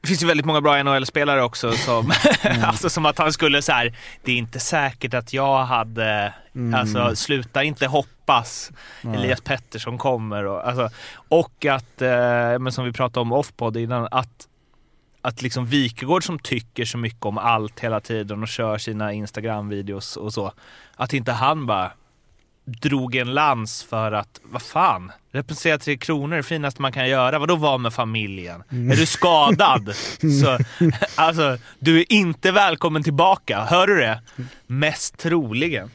det finns ju väldigt många bra NHL-spelare också som, <laughs> alltså som att han skulle så här, det är inte säkert att jag hade, Mm. alltså sluta inte hoppas. Elias Pettersson kommer och, alltså, och att, eh, men som vi pratade om off-podd innan, att att liksom Wikegård som tycker så mycket om allt hela tiden och kör sina Instagram-videos och så, att inte han bara drog en lans för att, vad fan, representera Tre Kronor är det finaste man kan göra. Vadå vara med familjen? Är du skadad? <laughs> så, alltså, du är inte välkommen tillbaka. Hör du det? Mest troligen.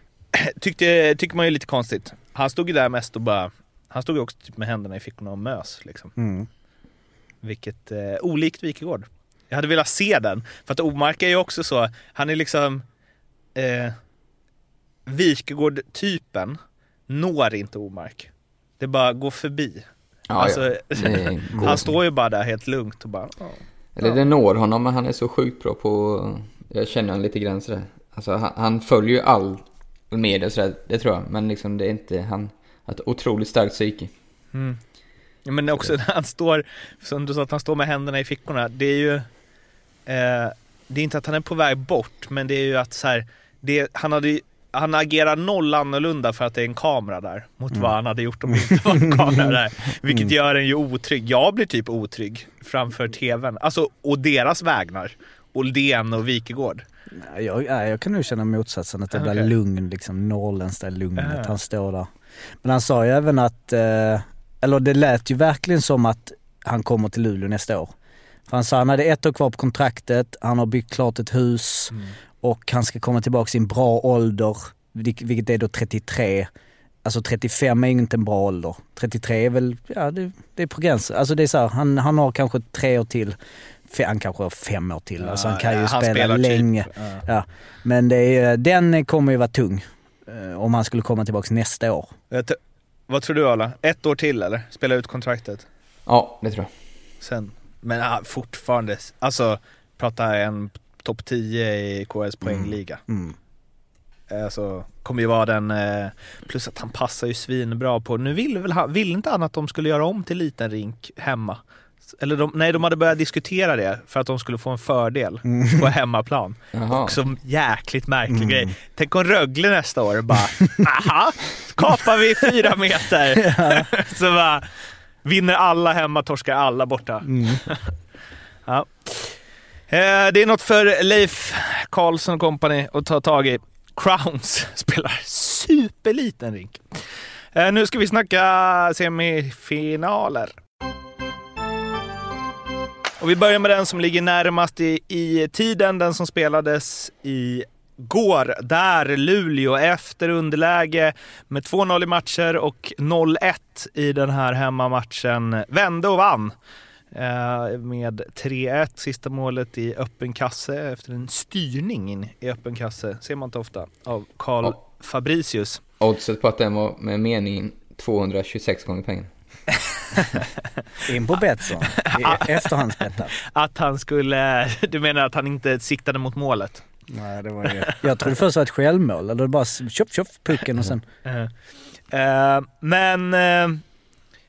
<clears throat> Tyckte, tycker man ju lite konstigt. Han stod ju där mest och bara, han stod ju också typ med händerna i fickorna och mös liksom. mm. Vilket, eh, olikt Wikegård. Jag hade velat se den. För att Omark är ju också så, han är liksom, eh, Wikegård-typen når inte Omark. Det bara går förbi. Ja, alltså, ja. Går <laughs> han står ju bara där helt lugnt och bara, ja. Eller det når honom, men han är så sjukt bra på... Jag känner honom lite grann sådär. Alltså han, han följer ju all media sådär, det tror jag. Men liksom det är inte... Han har ett otroligt starkt psyke. Mm. Men också <laughs> när han står, som du sa, att han står med händerna i fickorna. Det är ju, eh, det är inte att han är på väg bort, men det är ju att så här, det, han, hade, han agerar noll annorlunda för att det är en kamera där, mot vad han hade gjort om det inte var en kamera <laughs> där. Vilket gör en ju otrygg. Jag blir typ otrygg framför tvn. Alltså, och deras vägnar. Oldén och Wikegård. Jag, jag kan nog känna motsatsen, att det blir Okej. lugn, liksom norrländskt lugnet. Ja. Han står där. Men han sa ju även att, eh, eller det lät ju verkligen som att han kommer till Luleå nästa år. För han sa han hade ett år kvar på kontraktet, han har byggt klart ett hus och han ska komma tillbaka i sin bra ålder, vilk- vilket är då 33. Alltså 35 är ju inte en bra ålder. 33 är väl, ja det, det är på gränsen. Alltså det är så här, han, han har kanske tre år till. Han kanske har fem år till. Alltså han kan ju Ja, spela typ, länge. ja. Ja, men det är, den kommer ju vara tung. eh, Om han skulle komma tillbaka nästa år. Vad tror du Arla? Ett år till eller? Spela ut kontraktet? Ja, det tror jag. Sen. Men ah, fortfarande, alltså prata en topp 10 i KS poängliga. Mm. Alltså, kommer ju vara den, eh, plus att han passar ju svinbra på, nu vill väl han, vill inte han att de skulle göra om till liten rink hemma? Eller de, nej, de hade börjat diskutera det för att de skulle få en fördel på hemmaplan. Jaha. Också jäkligt märklig grej. Tänk om Rögle nästa år bara, <laughs> aha, kapar vi fyra meter. <laughs> <laughs> Så bara, vinner alla hemma, torskar alla borta. ja. Eh, Det är något för Leif Karlsson och company att ta tag i. Crowns spelar superliten rink. Eh, Nu ska vi snacka semifinaler. Och vi börjar med den som ligger närmast i, i tiden, den som spelades i går, där Luleå efter underläge med 2-0 i matcher och 0-1 i den här hemmamatchen vände och vann. Eh, med 3-1, sista målet i öppen kasse efter en styrning in i öppen kasse, ser man inte ofta, av Karl Ja. Fabricius. Oddset på att den var med meningen 226 gånger pengarna. <laughs> In på Betsson. <laughs> I efterhandsbettat. Att han skulle, du menar att han inte siktade mot målet? Nej, det var ju... Jag trodde först det var ett självmål. Eller bara tjoff tjoff pucken och sen... Eh, men eh,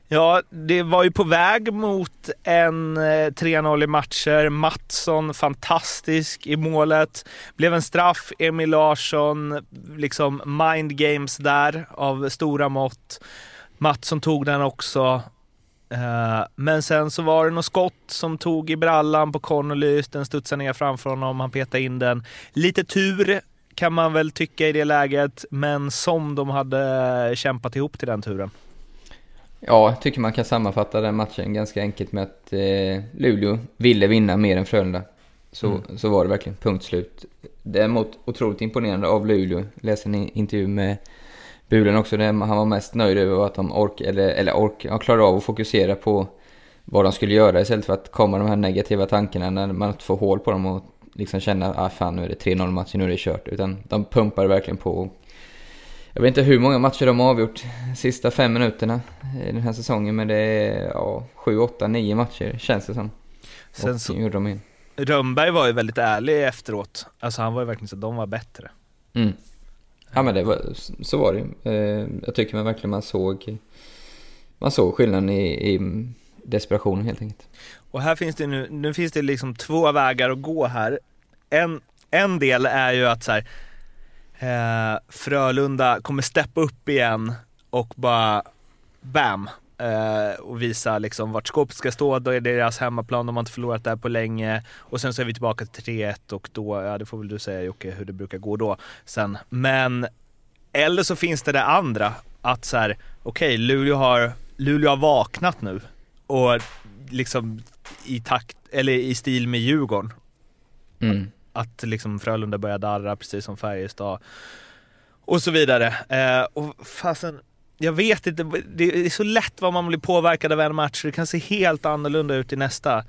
ja, det var ju på väg mot en eh, 3-0 i matcher. Mattsson fantastisk i målet. Blev en straff. Emil Larsson, liksom mind games där av stora mått. Mattsson tog den också. Eh, Men sen så var det något skott som tog i brallan på Connolly. Den studsade ner framför honom. Han petade in den. Lite tur kan man väl tycka i det läget, men som de hade kämpat ihop till den turen. Ja, jag tycker man kan sammanfatta den matchen ganska enkelt med att eh, Luleå ville vinna mer än Frölunda. Så, så var det verkligen, punkt slut. Däremot otroligt imponerande av Luleå. Läste en intervju med Bulen också, där han var mest nöjd över att de ork, eller, eller ork, ja, klarade av att fokusera på vad de skulle göra istället för att komma de här negativa tankarna när man inte får hål på dem och liksom känna att ah, fan nu är det 3-0 matchen, nu är det kört. Utan de pumpar verkligen på. Jag vet inte hur många matcher de har avgjort sista fem minuterna i den här säsongen men det är ja, 7, 8, 9 matcher känns det som. Sen och så, gjorde de in. Rönnberg var ju väldigt ärlig efteråt. Alltså han var ju verkligen så att de var bättre. Mm. Ja men det var, så var det eh, Jag tycker man verkligen man såg Man såg skillnaden i, i desperationen helt enkelt. Och här finns det nu, nu finns det liksom två vägar att gå här. En, en del är ju att så här, eh, Frölunda kommer steppa upp igen och bara bam eh, och visa liksom vart skåpet ska stå. Då är det deras hemmaplan, de har inte förlorat där på länge. Och sen så är vi tillbaka till 3-1 och då, ja det får väl du säga Jocke hur det brukar gå då sen. Men eller så finns det det andra, att så här, okej Luleå har, Luleå har vaknat nu och liksom i takt, eller i stil med Djurgården. Mm. Att liksom Frölunda börjar darra precis som Färjestad. Och så vidare. Eh, och fasen, jag vet inte, det är så lätt vad man blir påverkad av en match. Det kan se helt annorlunda ut i nästa.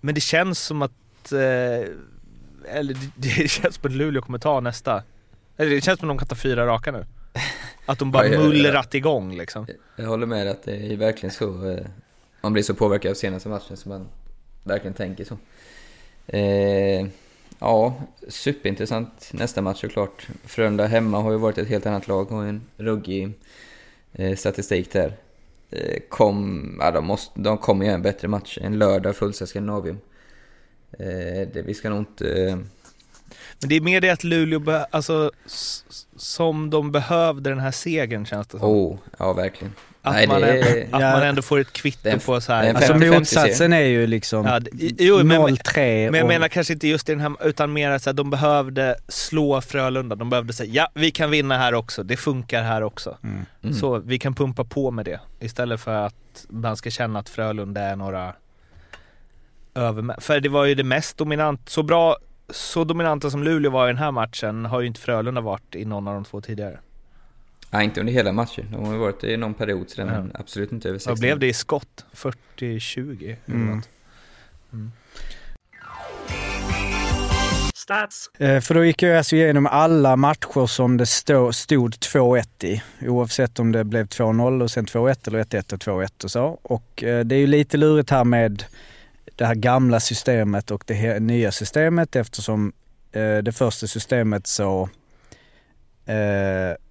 Men det känns som att, eh, eller det, <laughs> känns som att Luleå kommer ta nästa. Eller det känns som att de kan ta fyra raka nu. Att de bara <laughs> Ja, mullrat igång liksom. Jag håller med dig att det är verkligen så. Eh, man blir så påverkad av senaste matchen så man verkligen tänker så. Eh, ja, superintressant nästa match såklart. Frölunda hemma har ju varit ett helt annat lag, har ju en ruggig statistik där. Eh, kom, ja, de, måste, de kommer göra en bättre match. En lördag fullsatt Skandinavium. Eh, det, vi ska nog inte... Eh, Men det är mer det att Luleå, alltså som de behövde den här segern känns det som. oh, ja verkligen. Att, Nej, man, är- att Ja. man ändå får ett kvitto en- på så här. Alltså 50-50 motsatsen är ju liksom Ja, det- jo, men- 0-3 Men jag och- menar kanske inte just i den här, utan mer att de behövde slå Frölunda. De behövde säga ja, vi kan vinna här också. Det funkar här också. Mm. Så vi kan pumpa på med det. Istället för att man ska känna att Frölunda är några över... För det var ju det mest dominant, så bra, så dominanta som Luleå var i den här matchen har ju inte Frölunda varit i någon av de två tidigare. Nej, inte under hela matchen. De har ju varit i någon period sedan, men absolut inte över 60. Vad blev det i skott? 40-20? eller Mm. något. Stats. Eh, För då gick jag alltså igenom alla matcher som det stod 2-1 i. Oavsett om det blev 2-0 och sen 2-1 eller 1-1 och 2-1 och så. Och eh, det är ju lite lurigt här med det här gamla systemet och det nya systemet eftersom eh, det första systemet så...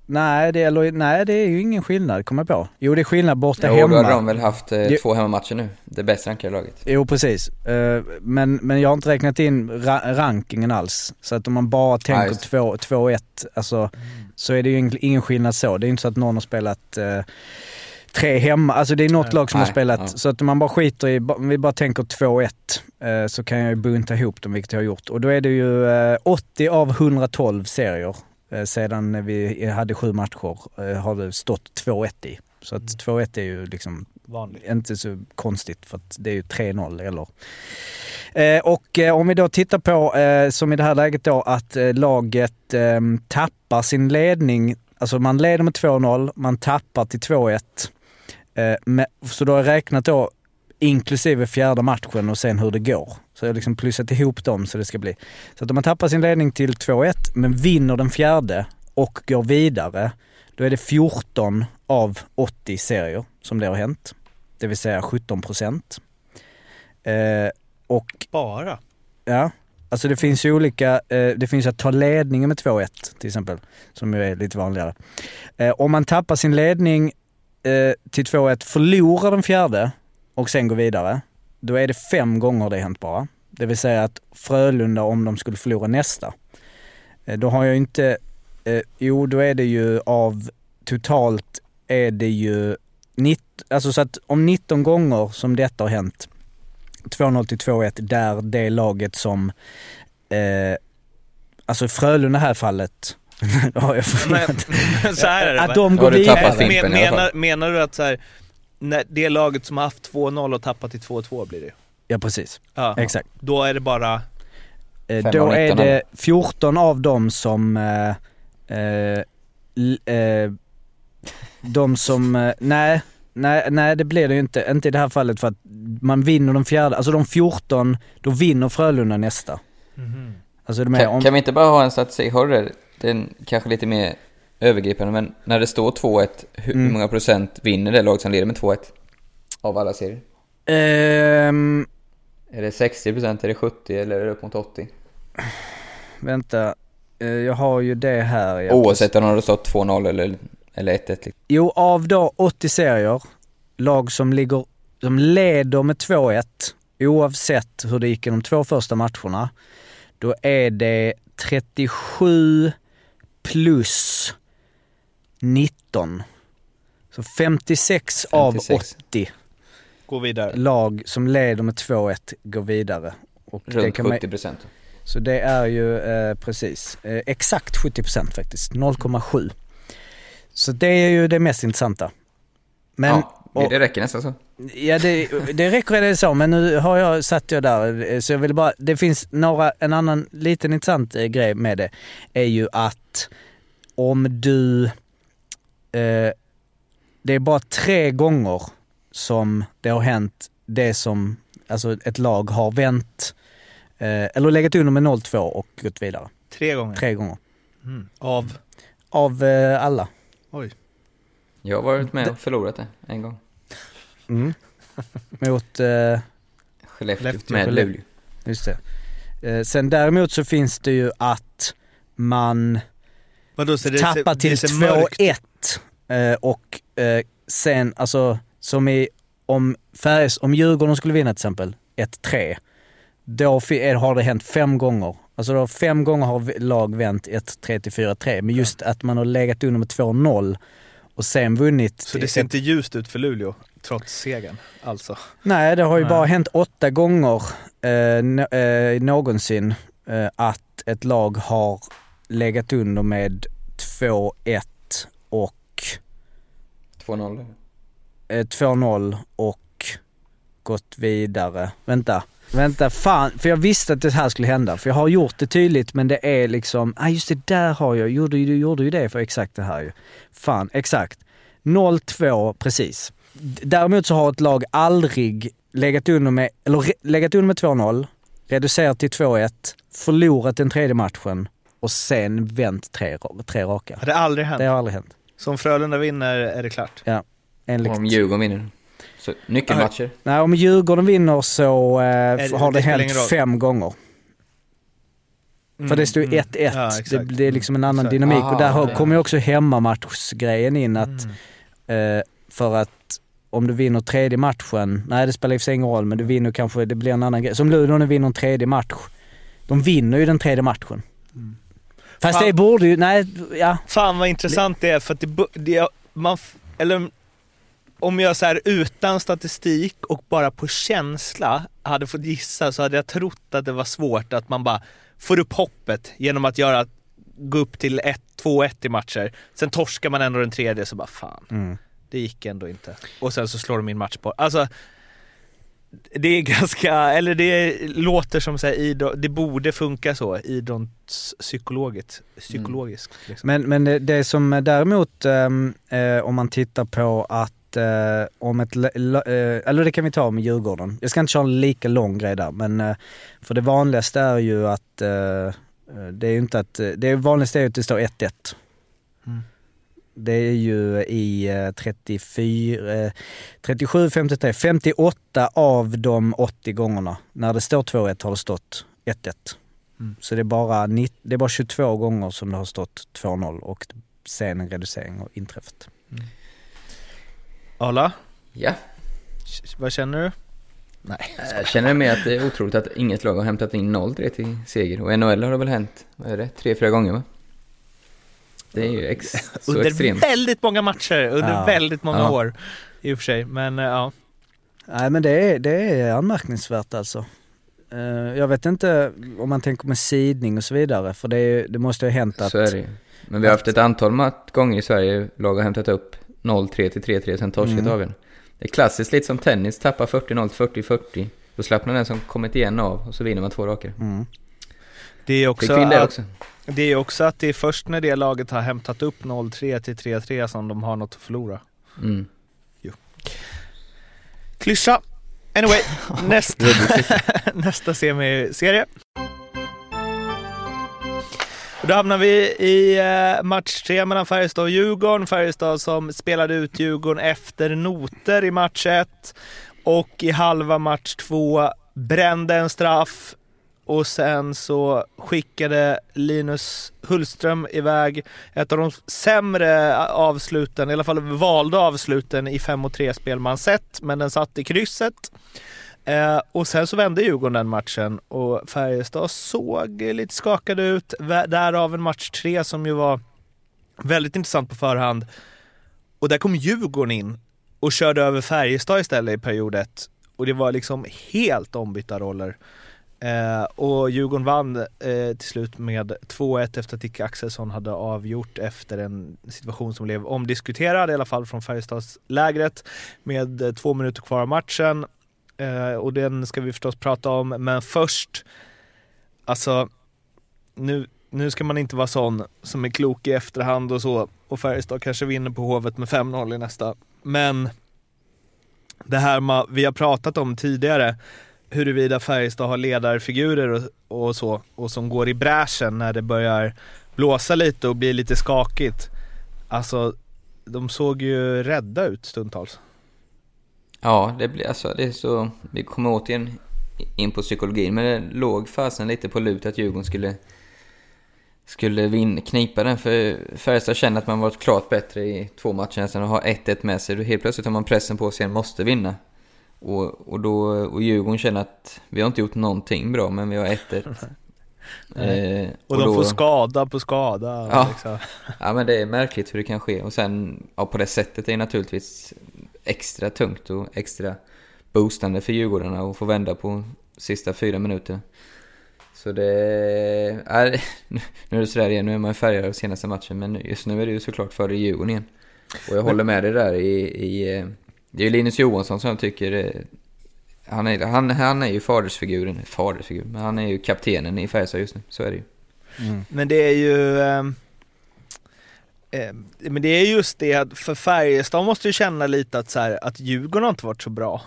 Nej, det, eller, nej, det är ju ingen skillnad, kommer jag på. Jo, det är skillnad borta Jo, hemma. då har de väl haft eh, två hemmamatcher nu. Det bäst rankade laget. Jo precis. Eh, Men, men jag har inte räknat in ra- rankingen alls. Så att om man bara tänker just det. 2 2-1, alltså, så är det ju ingen- skillnad så. Det är inte så att någon har spelat eh, tre hemma. Alltså det är något lag som har Nej, spelat. ja. Så att om man bara skiter i, om vi bara tänker 2-1 eh, så kan jag ju bunta ihop dem, vilket jag har gjort. Och då är det ju eh, 80 av 112 serier sedan vi hade sju matcher eh, har det stått 2-1 i. Så att 2-1 är ju liksom Vanligt. inte så konstigt för att det är ju 3-0 eller... Eh, och eh, om vi då tittar på, eh, som i det här läget då, att eh, laget eh, tappar sin ledning. Alltså man leder med 2-0, man tappar till 2-1. Eh, med, så då har jag räknat då inklusive fjärde matchen och sen hur det går. Så jag har liksom plussat ihop dem så det ska bli. Så att om man tappar sin ledning till 2-1 men vinner den fjärde och går vidare, då är det 14 av 80 serier som det har hänt. Det vill säga 17 procent. Eh, och Bara? ja, alltså det finns ju olika, eh, det finns att ta ledningen med 2-1 till exempel, som ju är lite vanligare. Eh, om man tappar sin ledning eh, till 2-1, förlorar den fjärde och sen går vidare, då är det fem gånger det hänt bara. Det vill säga att Frölunda, om de skulle förlora nästa, eh, då har jag inte, eh, jo då är det ju av totalt är det ju 19, alltså så att om 19 gånger som detta har hänt, 2-0 till 2-1, där det laget som, eh, alltså Frölunda här fallet, <laughs> har jag Men, så här är det. att de går har du vidare. i menar, menar du att så här, när det laget som har haft 2-0 och tappat till 2-2 blir det? Ja precis, Ja. exakt. Då är det bara... Eh, då är 19 det 14 av dem som, eh, eh, eh, de som, eh, nej, nej, nej det blir det ju inte, inte i det här fallet för att man vinner de fjärde, alltså de 14, då vinner Frölunda nästa. Alltså det är med, Kan, om, kan vi inte bara ha en statistik? Har du? Den kanske lite mer övergripande, men när det står 2-1, hur Mm. många procent vinner det lag som leder med 2-1? Av alla serier? Ehm, Är det 60 procent, är det 70 eller är det upp mot 80? vänta, eh, jag har ju det här. ja, Oavsett om det har stått 2-0 eller, eller 1-1 liksom. Jo, av då 80 serier, lag som ligger, som leder med 2-1, oavsett hur det gick i de två första matcherna, då är det 37 plus 19. Så 56, av 56. 80 Gå vidare. lag som leder med 2-1 går vidare. Och det Runt kan man, 70 procent. så det är ju eh, precis, eh, exakt 70% faktiskt, 0,7. Så det är ju det mest intressanta. Men, ja, och- det räcker nästan så. Ja det, det räcker det så, men nu har jag satt jag där eh, så jag vill bara, det finns några, en annan liten intressant eh, grej med det är ju att om du, eh, det är bara tre gånger som det har hänt det som, alltså ett lag har vänt, eh, eller legat under med 0-2 och gått vidare. Tre gånger. Tre gånger. Mm. Av? Av eh, alla. Oj. Jag har varit med och förlorat det en gång. Mm. <laughs> Mot, eh, Skellefteå Skellefteå, med. Luleå. Just det. Eh, sen däremot så finns det ju att man Vadå, så det tappar till det ser mörkt 2-1 eh, och eh, sen, alltså som i om, Färjestad, om Djurgården skulle vinna till exempel 1-3, då har det hänt fem gånger. Alltså då fem gånger har lag vänt 1-3 till 4-3, men just att man har legat under med 2-0 och sen vunnit. Så det ser inte ljust ut för Luleå, trots segern alltså? Nej, det har ju Nej. bara hänt åtta gånger eh, eh, någonsin eh, att ett lag har legat under med 2-1 och 2-0. eh, 2-0 och gått vidare. Vänta, vänta, fan, för jag visste att det här skulle hända. För jag har gjort det tydligt men det är liksom, ah just det där har jag, gjorde, du gjorde ju det för exakt det här ju. Fan, exakt. 0-2 precis. Däremot så har ett lag aldrig legat under med, eller legat under med 2-0 reducerat till 2-1, förlorat den tredje matchen och sen vänt tre, tre raka. Har det aldrig hänt? Det har aldrig hänt. Så om Frölunda vinner är det klart? Enligt, Om Djurgården vinner. Så, nyckelmatcher. nej, om Djurgården vinner så eh, det- har det det hänt fem gånger. För det står ju 1-1. Mm, Ja, det, det är liksom en annan Exakt. dynamik och där Aha, har- ja. kommer ju också hemmamatchsgrejen in att Mm. eh, för att om du vinner tredje matchen, nej det spelar i och för sig ingen roll men du vinner kanske, det blir en annan grej. Som Luleå vinner en tredje match. De vinner ju den tredje matchen. Fast Fan. det borde ju, nej, ja. Fan vad intressant det är för att det, det man, eller om jag så här utan statistik och bara på känsla hade fått gissa så hade jag trott att det var svårt att man bara får upp hoppet genom att göra, gå upp till 1 2-1 i matcher. Sen torskar man ändå den tredje så bara fan, Mm. det gick ändå inte. Och sen så slår de in match på. Alltså, det är <laughs> ganska, eller det låter som så här, det borde funka så idrottspsykologiskt. Psykologiskt. Liksom. Men, men det, det som däremot, ehm, eh, om man tittar på att eh, om ett, eh, eller det kan vi ta med Djurgården. Jag ska inte köra en lika lång grej där, men eh, för det vanligaste är ju att eh, det är ju inte att, det vanligaste är ju att det står 1-1. Mm. Det är ju i eh, 34, eh, 37, 53, 58 av de 80 gångerna när det står 2-1 har det stått 1-1. Mm. Så det är, bara, det är bara 22 gånger som det har stått 2-0 och sen en reducering har inträffat. Arla, Ja. vad känner du? Nej. Jag känner med att det är otroligt att inget lag har hämtat in 0-3 till seger. Och NHL har det väl hänt, vad är det, tre, fyra gånger va? Det är ju ex <laughs> Under extremt. väldigt många matcher, under Ja. väldigt många Ja. år. I och för sig, men eh, ja. Nej men det är, det är anmärkningsvärt alltså. Eh, Jag vet inte om man tänker med sidning och så vidare, för det, är, det måste ju ha hänt att... Så är det. Men vi har haft ett antal mat- gånger i Sverige, lag har hämtat upp 0-3 till 3-3, sen torskat Mm. avgörande. Det är klassiskt lite som tennis, tappar 40-0 till 40-40. Då slappnar den som kommit igen av och så vinner man två raka. Mm. Det är också, Fick vi in det att, också? Det är också att det är först när det laget har hämtat upp 0-3 till 3-3 som de har något att förlora. Mm. Klyscha! Anyway, <laughs> nästa, <laughs> nästa semi-serie. Då hamnar vi i eh, match tre mellan Färjestad och Djurgården. Färjestad som spelade ut Djurgården efter noter i match ett och i halva match två brände en straff och sen så skickade Linus Hullström iväg ett av de sämre avsluten, i alla fall valda avsluten i 5 3 spel man sett, men den satt i krysset. Eh, och sen så vände Djurgården den matchen och Färjestad såg lite skakade ut, därav en match tre som ju var väldigt intressant på förhand. Och där kom Djurgården in och körde över Färjestad istället i period ett. Och det var liksom helt ombytta roller. Eh, och Djurgården vann eh, till slut med 2-1 efter att Dick Axelsson hade avgjort efter en situation som blev omdiskuterad, i alla fall från Färjestadslägret med eh, två minuter kvar av matchen. Eh, och den ska vi förstås prata om, men först, alltså nu, nu ska man inte vara sån som är klok i efterhand och så, och Färjestad kanske vinner på Hovet med 5-0 i nästa. Men det här vi har pratat om tidigare, huruvida Färjestad har ledarfigurer och, och så, och som går i bräschen när det börjar blåsa lite och bli lite skakigt. Alltså, de såg ju rädda ut stundtals. Ja, det blir alltså, det är så, vi kommer återigen in på psykologin, men det låg fasen lite på lut att Djurgården skulle skulle vin, knipa den, för Färjestad känner att man varit klart bättre i två matcher nästan och har 1-1 med sig. Då helt plötsligt har man pressen på sig igen, måste vinna. Och, och, då, och Djurgården känner att vi har inte gjort någonting bra, men vi har 1-1. <laughs> eh, Och, de då- får skada på skada. Ja. Liksom. <laughs> Ja men det är märkligt hur det kan ske och sen, ja på det sättet är det naturligtvis extra tungt och extra boostande för Djurgårdarna att få vända på sista fyra minuter. Så det... Är, <laughs> nu är det sådär igen, nu är man färgad av senaste matchen men just nu är det ju såklart före Djurgården igen. Och jag håller med dig där i... i eh, det är ju Linus Johansson som jag tycker... eh, Han är, han, han är ju fadersfiguren, fadersfigur, men han är ju kaptenen i Färjestad just nu, så är det ju. Men det är ju... Eh, men det är just det att för Färjestad måste ju känna lite att, så här, att Djurgården har inte varit så bra.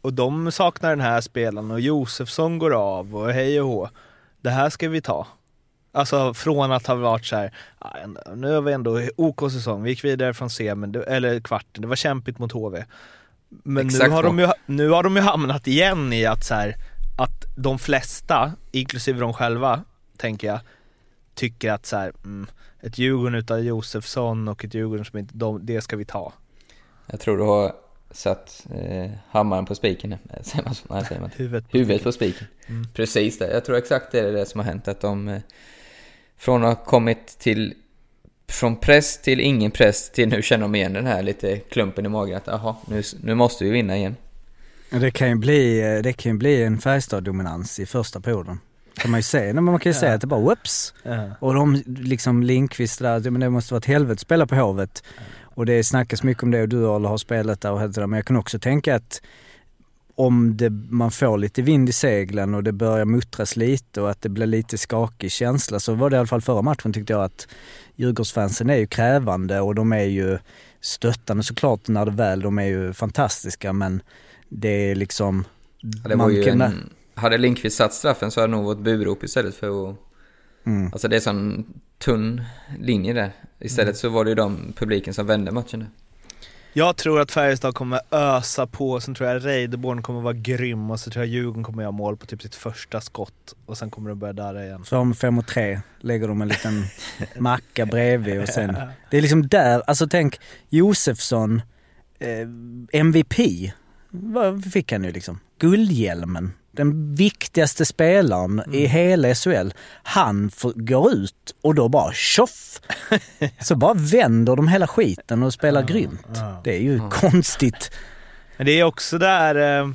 och de saknar den här spelaren och Josefsson går av och hej och hå. Det här ska vi ta. Alltså från att ha varit så här, "Ah, nu har vi ändå OK säsong, vi gick vidare från semin, eller kvarten, det var kämpigt mot HV. Men nu har, de ju, nu har de ju hamnat igen i att så här, att de flesta, inklusive de själva, tänker jag, tycker att så här, mm, ett Djurgården utav Josefsson och ett Djurgården som inte, de, det ska vi ta. Jag tror du har satt eh, hammaren på spiken. Säger <laughs> man? Nej, säger man. Huvudet på Huvudet på spiken. Precis det. Jag tror exakt det är det som har hänt. Att de eh, från att ha kommit till från press till ingen press till nu känner de igen den här lite klumpen i magen att aha, nu, nu måste vi vinna igen. Det kan ju bli, det kan ju bli en Färjestad-dominans i första perioden. Kan man ju se. Nej, men man kan ju säga att det bara whoops. Ja. Och de liksom Lindqvist där, det- men det måste vara ett helvete att spela på Hovet. Och det snackas mycket om det och du Arla har spelat där och allt det där. Men jag kan också tänka att om det, man får lite vind i seglen och det börjar muttras lite och att det blir lite skakig känsla så var det i alla fall förra matchen tyckte jag att Djurgårdsfansen är ju krävande och de är ju stöttande såklart när det väl, de är ju fantastiska men det är liksom... Ja, det var ju en, hade Lindqvist satt straffen så hade det nog varit burop istället för att... Mm. Alltså det är sån tunn linje där. Istället så var det ju de publiken som vände matchen där. Jag tror att Färjestad kommer ösa på, sen tror jag Reideborn kommer vara grym och så tror jag Djurgården kommer göra mål på typ sitt första skott och sen kommer de börja darra igen. Så om fem och tre lägger de en liten <laughs> macka bredvid och sen... Det är liksom där, alltså tänk Josefsson, eh, MVP. Vad fick han ju liksom? Guldhjälmen. Den viktigaste spelaren i hela SHL. Han får, går ut och då bara tjoff! Så bara vänder de hela skiten och spelar grymt. Det är ju konstigt. Men det är också där, eh,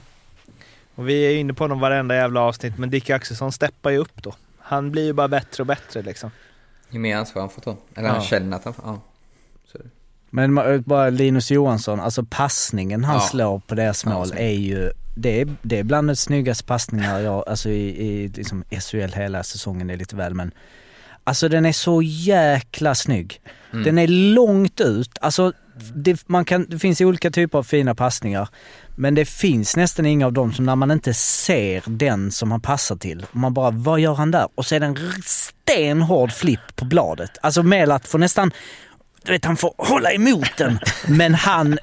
och vi är inne på honom varenda jävla avsnitt, men Dick Axelsson steppar ju upp då. Han blir ju bara bättre och bättre liksom. Ju mer ansvar han får ta. Eller Ja. han känner att han får... Ja. Men ma- bara Linus Johansson, alltså passningen han Ja. slår på deras mål så. är ju, det är, det är bland de snyggaste passningar jag, alltså i, i liksom SHL hela säsongen är lite väl men Alltså den är så jäkla snygg. Mm. Den är långt ut, alltså det, man kan, det finns olika typer av fina passningar. Men det finns nästan inga av dem som när man inte ser den som han passar till. Man bara, vad gör han där? Och så är det en stenhård flipp på bladet. Alltså Melat får nästan, du vet han får hålla emot den. <laughs> Men han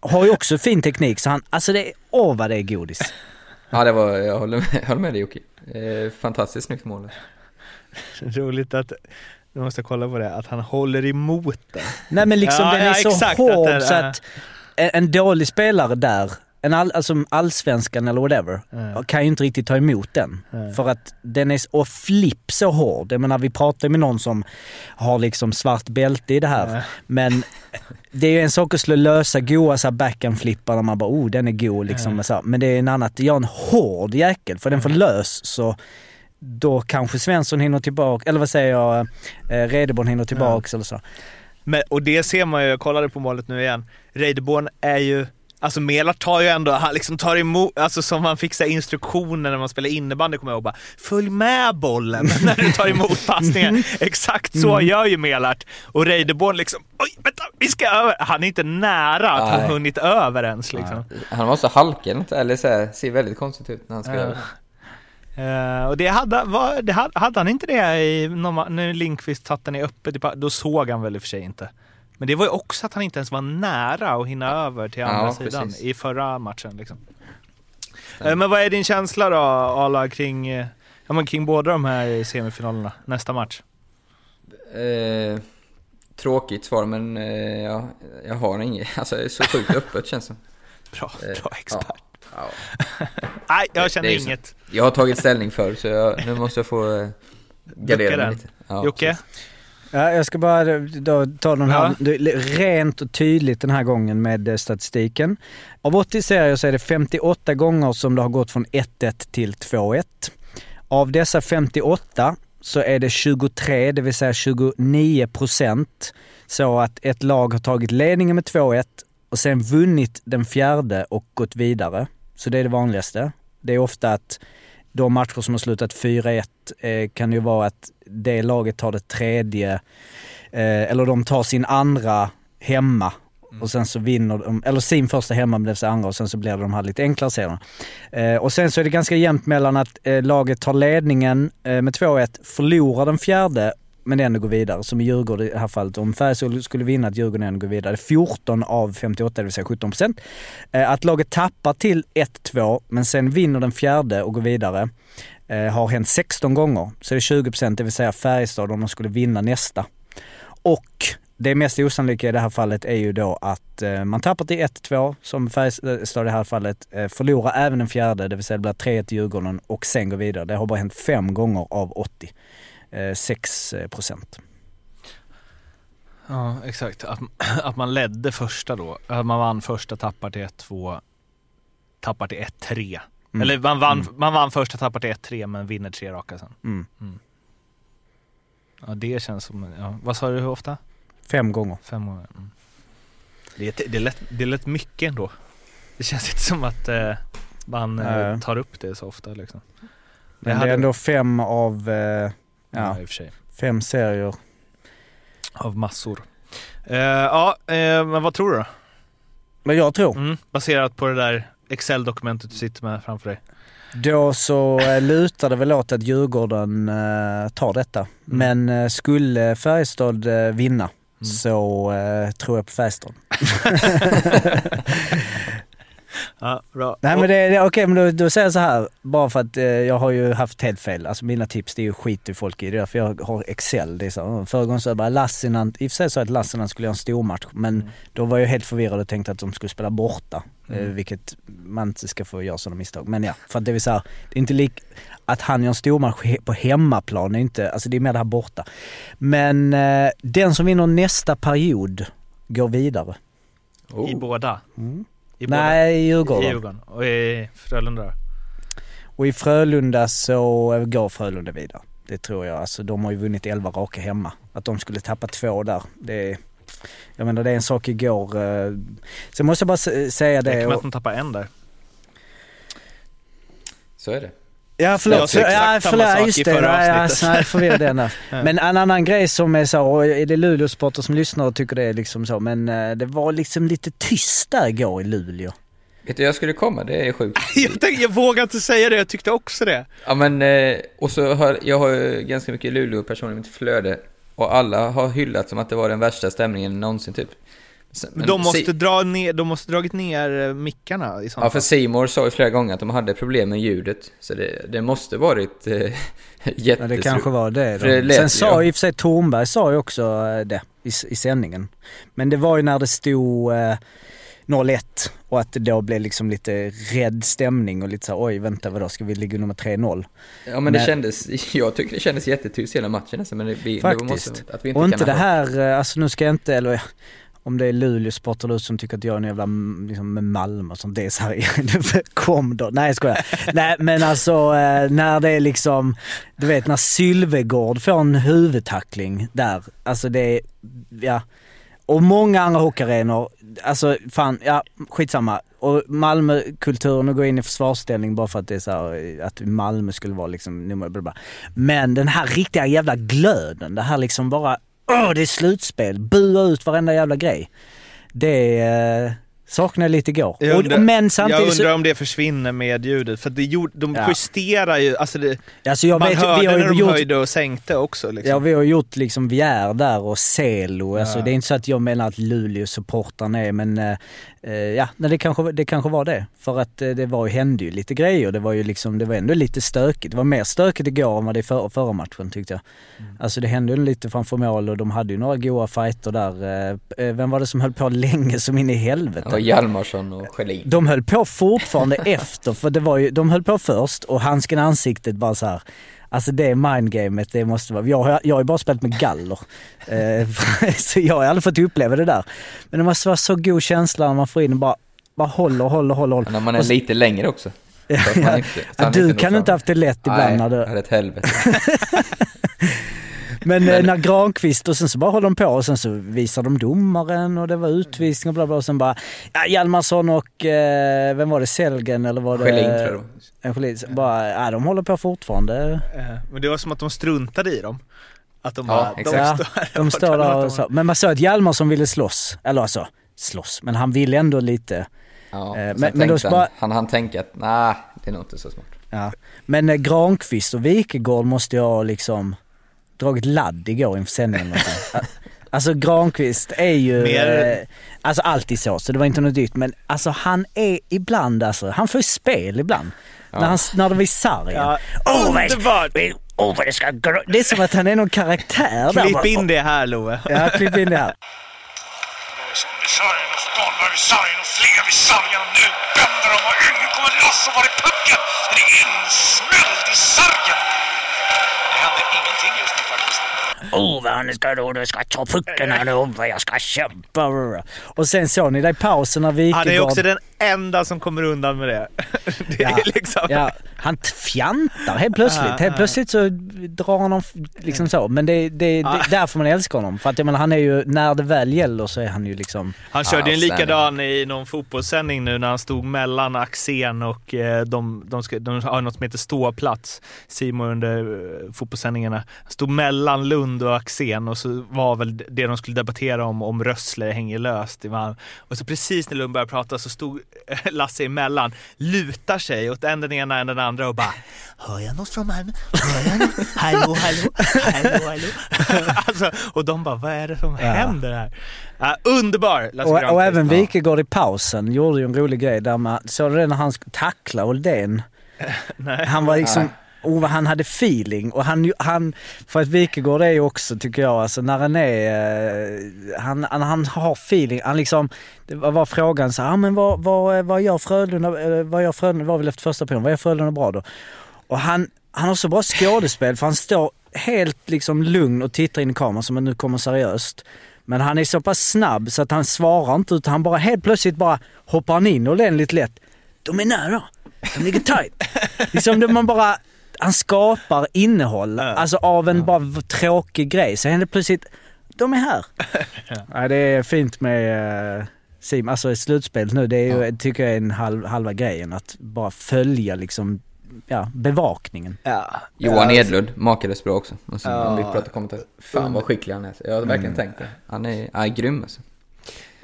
har ju också fin teknik så han, alltså det är, åh vad det är godis. Ja, det var... Jag håller med, jag håller med dig Jocke. Eh, fantastiskt snyggt mål. Roligt att, nu måste jag kolla på det, att han håller emot den. Nej men liksom Ja, den är ja, så exakt, hård att det- så att en, en dålig spelare där, en all, alltså allsvenskan eller whatever, Ja. kan ju inte riktigt ta emot den. Nej. För att den är, och flipp så hård. Jag menar vi pratar med någon som har liksom svart bälte i det här. Ja. Men det är ju en sak att slå lösa goa så här backhand-flippar när man bara oh den är god liksom. Så, här. men det är en annan, jag är en hård jäkel för den får lös så då kanske Svensson hinner tillbaka, eller vad säger jag, eh, Redeborn hinner tillbaks eller så. Men, och det ser man ju, jag kollade på målet nu igen. Reideborn är ju, alltså Melart tar ju ändå, han liksom tar emot, alltså som man fick instruktioner när man spelar innebandy kommer jag ihåg bara, följ med bollen <laughs> när du tar emot passningen. <laughs> Exakt så Mm. gör ju Melart. Och Reideborn liksom, oj vänta, vi ska över. Han är inte nära att ha Nej. hunnit över ens liksom. Han var så halkig eller så här, ser väldigt konstigt ut när han ska göra det. Eh, och det hade, var, det hade, hade han inte det i, när Lindqvist satte den i öppet, då såg han väl i och för sig inte. Men det var ju också att han inte ens var nära att hinna över till andra Ja, sidan precis. i förra matchen. Liksom. Eh, men vad är din känsla då, Ala, kring, eh, ja, men kring båda de här semifinalerna, nästa match? Eh, tråkigt svar, men eh, ja, jag har inget. <laughs> Alltså, det är så sjukt <laughs> öppet känns det. Bra, Eh, bra expert. Ja. <laughs> Nej, jag känner ju så. inget. Jag har tagit ställning för så jag, nu måste jag få eh, gardera mig lite. Ja, Jocke? precis. Ja, jag ska bara då ta den här, Ja. rent och tydligt den här gången med eh, statistiken. Av 80 serier så är det 58 gånger som det har gått från 1-1 till 2-1. Av dessa 58 så är det 23, det vill säga 29 procent, så att ett lag har tagit ledningen med 2-1 och sen vunnit den fjärde och gått vidare. Så det är det vanligaste. Det är ofta att de matcher som har slutat 4-1 eh, kan ju vara att det laget tar det tredje, eh, eller de tar sin andra hemma Och sen så vinner de, eller sin första hemma blev sig andra och sen så blir det de här lite enklare serierna. Eh, och sen så är det ganska jämnt mellan att eh, laget tar ledningen eh, med 2-1, förlorar den fjärde men ändå går vidare. Som i Djurgården i det här fallet. Om Färjestad skulle vinna att Djurgården ändå går vidare. 14 av 58, det vill säga 17 procent. Eh, att laget tappar till 1-2 men sen vinner den fjärde och går vidare eh, har hänt 16 gånger. Så det är 20 procent, det vill säga Färjestad om de skulle vinna nästa. Och det mest osannolika i det här fallet är ju då att eh, man tappar till 1-2 som Färjestad i det här fallet, eh, förlorar även den fjärde, det vill säga det blir 3-1 till Djurgården och sen går vidare. Det har bara hänt fem gånger av 80. Eh, 6 procent. Ja, exakt. Att, <clears throat> att man ledde första då. Att man vann första, tappar till 1-2, tappar till 1-3. Mm. Eller man vann, Mm. man vann första, tappar till 1-3 men vinner tre raka sen. Mm. Ja, det känns som, ja. vad sa du hur ofta? Fem gånger. Fem gånger. Mm. Det, är, det, är lätt, det är lätt mycket ändå. Det känns inte som att eh, man Nej. tar upp det så ofta liksom. Men det hade- är ändå fem av, eh, Ja, ja, i och för sig. fem serier. Av massor. Eh, ja, eh, men vad tror du då? Men jag tror, Mm, baserat på det där Excel-dokumentet du sitter med framför dig. då så eh, lutar det väl åt att Djurgården eh, tar detta. Men eh, skulle Färjestad vinna Mm. så eh, tror jag på Färjestad. <laughs> <laughs> Ja, bra. Nej men det, det okej men då, då säger jag så här, bara för att eh, jag har ju haft helt fel. Alltså mina tips det är ju skit i folk i. Det är därför jag har Excel. Det är så, förra gången så jag bara Lassinantti, i och för sig så att Lassinantti skulle göra en stormatch men Mm. då var jag helt förvirrad och tänkte att de skulle spela borta. Eh, Mm. vilket man inte ska få göra sådana misstag. Men ja, för att det är så här, det är inte lik att han gör en stormatch på hemmaplan, är inte, alltså det är mer det här borta. Men eh, den som vinner nästa period går vidare. Oh. I båda? Mm. I? Nej, i I Djurgården. Djurgården. Och i Frölunda? Och i Frölunda så går Frölunda vidare. Det tror jag. Alltså de har ju vunnit 11 raka hemma. Att de skulle tappa två där, det är... Jag menar det är en sak igår. eh, Sen måste jag bara säga Det räcker med att de tappar en där. Så är det. Ja Jag förlåt, sa exakt ja, samma förlåt, sak just i det. förra Nej, avsnittet. ja, nej, förvirrad den där. Ja. Men en annan grej som är så, och är det Luleå-sporter som lyssnar och tycker det är liksom så, men eh, det var liksom lite tyst där igår i Luleå. Vet du, jag skulle komma, det är sjukt. <laughs> jag, tänkte, jag vågar inte säga det, jag tyckte också det. Ja men, eh, och så har, jag har ju ganska mycket Luleå-personer i mitt flöde. Och alla har hyllat som att det var den värsta stämningen någonsin typ. Men de måste, Si- dra ner, de måste dragit ner eh, mickarna i sådana Ja, för Seymour sa ju flera gånger att de hade problem med ljudet. Så det, det måste varit eh, <laughs> Ja, jättestrul. det kanske var det. Det Då. lät Sen ju- sa i och för sig Tornberg sa ju också eh, det i, i sändningen. Men det var ju när det stod eh, 0-1 och att det då blev liksom lite rädd stämning och lite så här, oj vänta vadå ska vi ligga nummer 3-0? Ja men det Nej. kändes, <laughs> jag tycker det kändes jättetyst hela matchen nästan. Men det, vi, det Faktiskt. måste, att vi inte Och inte det här, eh, alltså nu ska jag inte, eller om det är Luleå Sporter som tycker att jag är en jävla mm, liksom, med Malmö och sånt. Det är så här, <laughs> kom då. Nej jag skojar. Nej men alltså eh, när det är liksom, du vet när Sylvegård får en huvudtackling där. Alltså det är, ja. Och många andra hockeyarenor, alltså fan, ja skitsamma. Och Malmökulturen att gå in i försvarsställning bara för att det är så här, eh, att Malmö skulle vara liksom nummer bla bla. Men den här riktiga jävla glöden, det här liksom bara, åh det är slutspel, bua ut varenda jävla grej. Det eh, saknar jag lite igår. Jag undrar, och, men jag samtidigt undrar så, om det försvinner med ljudet, för det gjorde, de Ja. justerar ju, alltså det, alltså jag man vet, hörde vi har när de gjort höjde och sänkte också liksom. Ja, vi har gjort liksom Vier där och Celo. Alltså, Ja. det är inte så att jag menar att Luleå-supportrarna är, men eh, ja, nej, det, kanske, det kanske var det. För att eh, det var ju, hände ju lite grejer. Det var ju liksom, det var ändå lite stökigt. Det var mer stökigt igår än vad det är för, förra matchen tyckte jag. Alltså det hände ju lite framför mål och de hade ju några goa fighter där. Eh, eh, vem var det som höll på länge som in i helvete? Var Hjalmarsson och Schelin. De höll på fortfarande <laughs> efter, för det var ju, de höll på först och handsken i ansiktet bara så här. Alltså det mindgamet, det måste vara... Jag har, jag har ju bara spelat med galler. Eh, <laughs> så jag har aldrig fått uppleva det där. Men det måste vara så god känsla när man får in och bara, bara håller, håller, håller. håller. När man är så- lite längre också. <laughs> Man inte- Ja, du inte kan inte haft det lätt ibland Nej, när du... det är ett helvete. <laughs> Men, eh, Men- när Granqvist och sen så bara håller de på och sen så visar de domaren och det var utvisning och bla bla och sen bara ja, Hjalmarsson och eh, vem var det? Sellgren eller var det? Schelin tror jag det var. En Schelin. Bara, ja de håller på fortfarande. Eh, Men det var som att de struntade i dem. Att de Ja, bara, de exakt. står De <laughs> står där och så. Men man såg att Hjalmarsson ville slåss. Eller alltså, slåss. Men han vill ändå lite. Ja, Eh, men, men- då han, bara- han han tänka att nej, det är nog inte så smart. Ja. Men eh, Granqvist och Wikegård måste jag ha liksom dragit ladd igår inför sändningen. <laughs> Alltså Granqvist är ju, Mer- eh, alltså alltid så, så det var inte något nytt. Men alltså han är ibland alltså, han får ju spel ibland. När, han, när de är i sargen. Ja, vad- underbart! Vad det ska Det är som att han är någon karaktär där. Klipp in det här Loe. Ja, klipp in det här. <laughs> Det händer ingenting just nu Åh vad ska då, du ska ta pucken här nu, vad jag ska kämpa. Och sen såg ni det i pausen när Wikegård... Han är också den enda som kommer undan med det. <laughs> Det är Ja, liksom... ja, han fjantar helt plötsligt. Helt plötsligt så drar han f- liksom så. Men det, det, det är därför man älskar honom. För att jag menar, han är ju, när det väl gäller så är han ju liksom... Han körde ju en likadan i någon fotbollssändning nu när han stod mellan Axén och eh, de, de, ska, de har något som heter ståplats, Simon under eh, fotbollssändningarna. Han stod mellan Lund och Axén och så var väl det de skulle debattera om, om Rössle hänger löst. Och så precis när Lund började prata så stod <laughs> Lasse emellan, lutar sig åt en den ena än den andra och bara Hör jag något från Malmö? Hör jag något? <laughs> Hallå, hallå, hallå, hallå. <laughs> alltså, och de bara, vad är det som händer här? Ja, underbar Lasse Och, och även Wikegård i pausen gjorde ju en rolig grej där man, såg du det när han tacklade Oldén? Han var liksom, oh, vad han hade feeling och han, han, för att Wikegård är ju också tycker jag, alltså när han är, eh, han, han, han har feeling, han liksom, det var var frågan så ah, men vad, vad, vad gör Frölunda, vad gör Frölunda, var väl efter första perioden, vad gör Frölunda bra då? Och han, han har så bra skådespel för han står helt liksom lugn och tittar in i kameran som att nu kommer seriöst. Men han är så pass snabb så att han svarar inte utan han bara helt plötsligt bara hoppar han in och lite lätt. De är nära. De ligger tight. liksom det man bara, han skapar innehåll. Alltså av en bara v- tråkig grej. Så händer plötsligt, de är här. <laughs> ja, det är fint med uh, Sim, alltså i slutspelet nu. Det är ju, tycker jag är en halv, halva grejen. Att bara följa liksom, ja, bevakningen. Ja. Johan Ja, Edlund, makalöst bra också. Alltså, Ja. Om vi pratar kommentarer. Fan vad skicklig han är. Jag har verkligen tänkt det. Han är, han är grym alltså.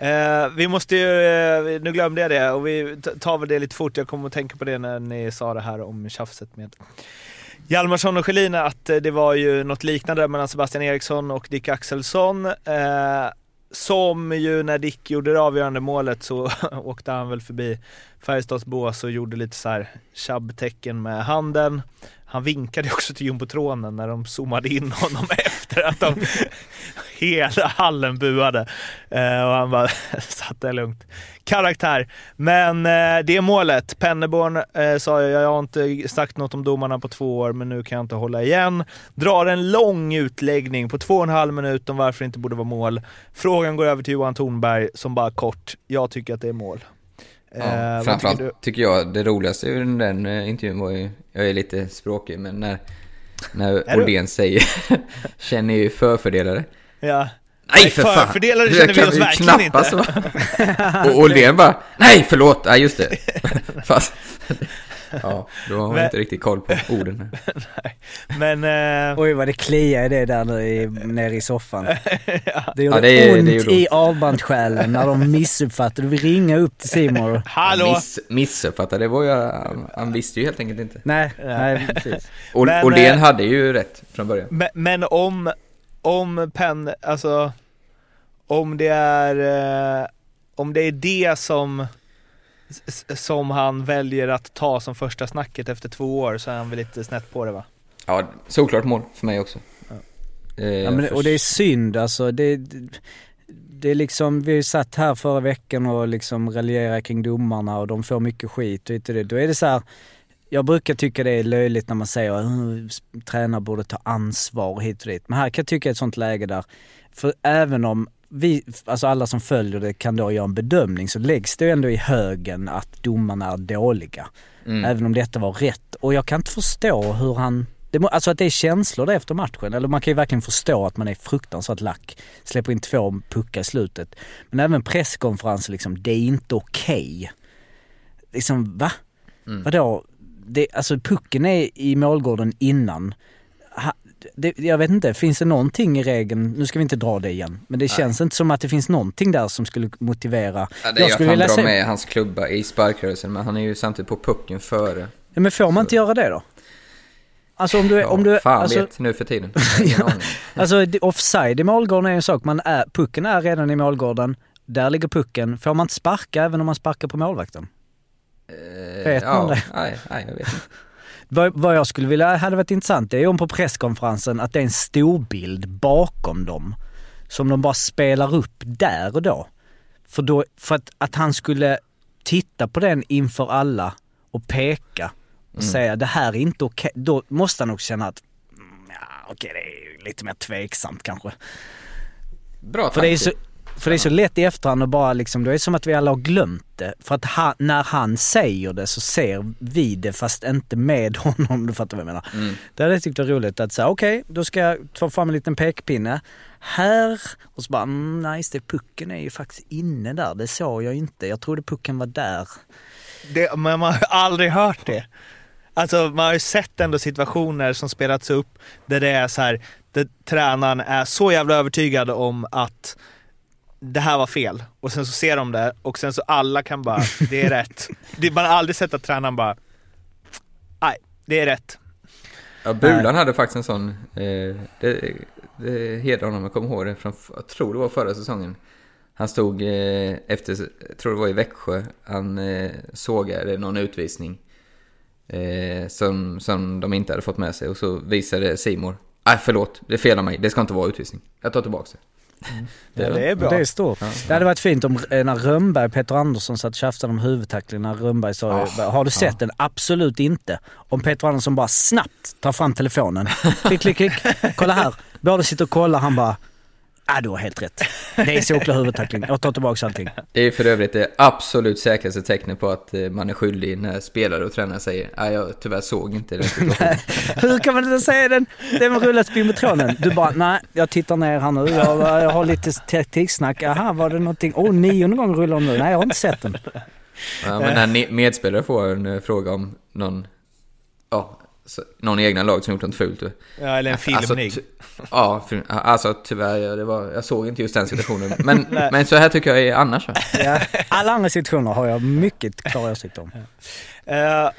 Eh, vi måste ju, eh, nu glömde jag det och vi tar väl det lite fort. Jag kommer att tänka på det när ni sa det här om tjafset med Hjalmarsson och Schelin, att eh, det var ju något liknande mellan Sebastian Eriksson och Dick Axelsson. Eh, som ju när Dick gjorde det avgörande målet så <laughs> åkte han väl förbi Färjestads bås och gjorde lite så här tjabbtecken med handen. Han vinkade också till jumbotronen när de zoomade in honom <laughs> efter att de <laughs> hela hallen buade. Eh, och han bara <laughs> satt där lugnt. Karaktär. Men eh, det målet, Penneborn eh, sa jag, jag har inte sagt något om domarna på två år men nu kan jag inte hålla igen. Drar en lång utläggning på två och en halv minut om varför det inte borde vara mål. Frågan går över till Johan Thornberg som bara kort, jag tycker att det är mål. Ja, Eh, framförallt tycker tycker jag det roligaste i den, eh, intervjun var ju, jag är lite språkig, men när, när? Oldén säger <laughs> känner ju förfördelare. Ja. Nej för fan! Förfördelare Det känner vi oss verkligen inte. vara. <laughs> Och Oldén bara, nej förlåt, nej just det. <laughs> Fast, ja, då har Men- inte riktigt koll på orden. <laughs> Men eh, Oj vad det kliar i det där nu i, nere i soffan. <laughs> Det gjorde Ja, det är- ont det gjorde i avbandssjälen när de missuppfattade. Du vill ringa upp till Simon. <laughs> hallå! Miss, missuppfattade, det var ju, han, han visste ju helt enkelt inte. Nej, nej precis. Ol- Men, eh, hade ju rätt från början. Men, men om, om Penn, alltså om det är, eh, om det är det som, som han väljer att ta som första snacket efter två år så är han väl lite snett på det va? Ja, såklart mål för mig också. Eh, Ja, men, och det är synd alltså. Det, det, är liksom, vi satt här förra veckan och liksom raljerar kring domarna och de får mycket skit och inte det. Då är det så här, jag brukar tycka det är löjligt när man säger att tränare borde ta ansvar hit och dit. Men här kan jag tycka ett sånt läge där, för även om vi, alltså alla som följer det kan då göra en bedömning så läggs det ändå i högen att domarna är dåliga. Mm. Även om detta var rätt. Och jag kan inte förstå hur han, det, alltså att det är känslor det efter matchen. Eller man kan ju verkligen förstå att man är fruktansvärt lack. Släpper in två puckar i slutet. Men även presskonferenser liksom, det är inte okej. Liksom va? Mm. Vadå? Det, alltså pucken är i målgården innan. Det, jag vet inte, finns det någonting i regeln, nu ska vi inte dra det igen, men det känns inte som att det finns någonting där som skulle motivera. Ja, det är ju att han drar med hans klubba i sparkrörelsen, men han är ju samtidigt på pucken före. Ja, men får man inte göra det då? Alltså om du... Ja, om du fan alltså, vet nu för tiden. <laughs> Aning. Alltså offside i målgården är en sak, man är, pucken är redan i målgården, där ligger pucken. Får man inte sparka även om man sparkar på målvakten? Eh, Vet ja, man det? Nej, nej, jag vet inte. <laughs> Vad, vad jag skulle vilja, hade varit intressant, det är om på presskonferensen att det är en stor bild bakom dem. Som de bara spelar upp där och då. För, då, för att, att han skulle titta på den inför alla och peka och säga det här är inte okej. Då måste han också känna att, mm, ja okej det är lite mer tveksamt kanske. Bra För det, är tanke. så, för det är så lätt i efterhand och bara liksom, då är det som att vi alla har glömt det. För att han, när han säger det så ser vi det fast inte med <laughs> honom, du fattar vad jag menar. Mm. Det hade jag tyckt var roligt att säga, okej, då ska jag ta fram en liten pekpinne. Här, och så bara, mm, nej just det, pucken är ju faktiskt inne där, det såg jag inte. Jag trodde pucken var där. Det, men man har aldrig hört det. Alltså man har ju sett ändå situationer som spelats upp där det är så här, där tränaren är så jävla övertygad om att det här var fel. Och sen så ser de det och sen så alla kan bara, det är rätt. <laughs> Det, man har aldrig sett att tränaren bara, nej, det är rätt. Ja, Bulan hade faktiskt en sån, eh, det, det hedrar honom, jag kommer ihåg det från, jag tror det var förra säsongen. Han stod eh, efter, jag tror det var i Växjö, han eh, sågade någon utvisning. Eh, som, som de inte hade fått med sig och så visade Simor. Nej förlåt, det är fel av mig, det ska inte vara utvisning. Jag tar tillbaka det. <laughs> Ja, det är bra. Det är stort. Det hade varit fint om när Rönnberg, Peter Andersson satt och tjafsade om huvudtackling när Rönnberg sa Har du sett den? Absolut inte. Om Peter Andersson bara snabbt tar fram telefonen. Klick, klick, klick. Kolla här. Båda sitter och kollar. Han bara Ah, du har helt rätt. Det är solklar huvudtackling. Jag tar tillbaka allting. Det är för övrigt det absolut säkraste tecknet på att eh, man är skyldig när spelare och tränare säger nej jag tyvärr såg inte den. <laughs> Hur kan man inte säga den? Det med rullat spinbetronen. Du bara, nej, jag tittar ner här nu. Jag, jag har lite taktiksnack. Jaha, var det någonting? Åh, oh, nionde gången rullar de nu. Nej, jag har inte sett den. Ja, men när medspelare får en eh, fråga om någon, ja, någon i egna lag som gjort något fult. Ja, eller en filmning. Alltså, ty- ja, alltså tyvärr, ja, det var, jag såg inte just den situationen. <laughs> Men, men så här tycker jag är annars. Ja, alla andra situationer har jag mycket klara åsikter om. Uh,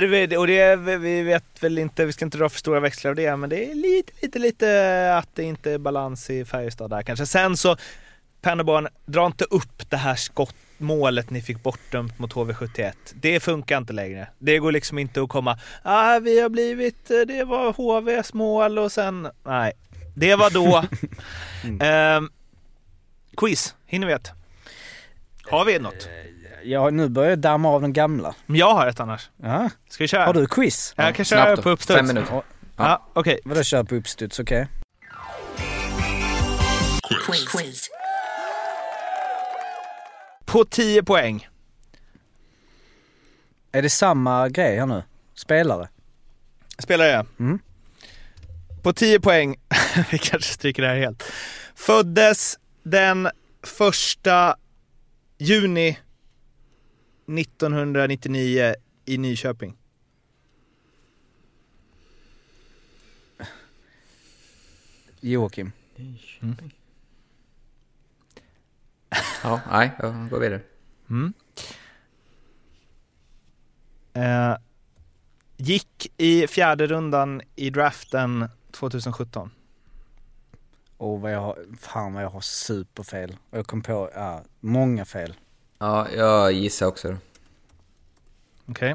det vet- och det, vi vet väl inte, vi ska inte dra för stora växlar av det, men det är lite, lite, lite att det inte är balans i Färjestad där kanske. Sen så, Pennerborn, dra inte upp det här skottmålet ni fick bortdömt mot HV71. Det funkar inte längre. Det går liksom inte att komma, ah, vi har blivit, det var HVs mål och sen, nej. Det var då. <laughs> Ehm, quiz, hinner vi ett? Har vi något? Ja, nu börjar jag damma av den gamla. Men Jag har ett annars. Ja. Ska vi köra? Har du quiz? Jag kan köra på uppstuds. Fem minuter. Ja, okej. Vadå kör på uppstuds, okej? Quiz. På 10 poäng. Är det samma grej här nu? Spelare? Spelar jag. Mm. På 10 poäng, <laughs> vi kanske stryker det här helt. Föddes den första juni 1999 i Nyköping. Joakim? Ja, nej, jag går vidare. Eh, gick i fjärde rundan i draften 2017. Åh vad jag har, fan vad jag har superfel. Och jag kom på, ja, många fel. Ja, jag gissar också. Okej.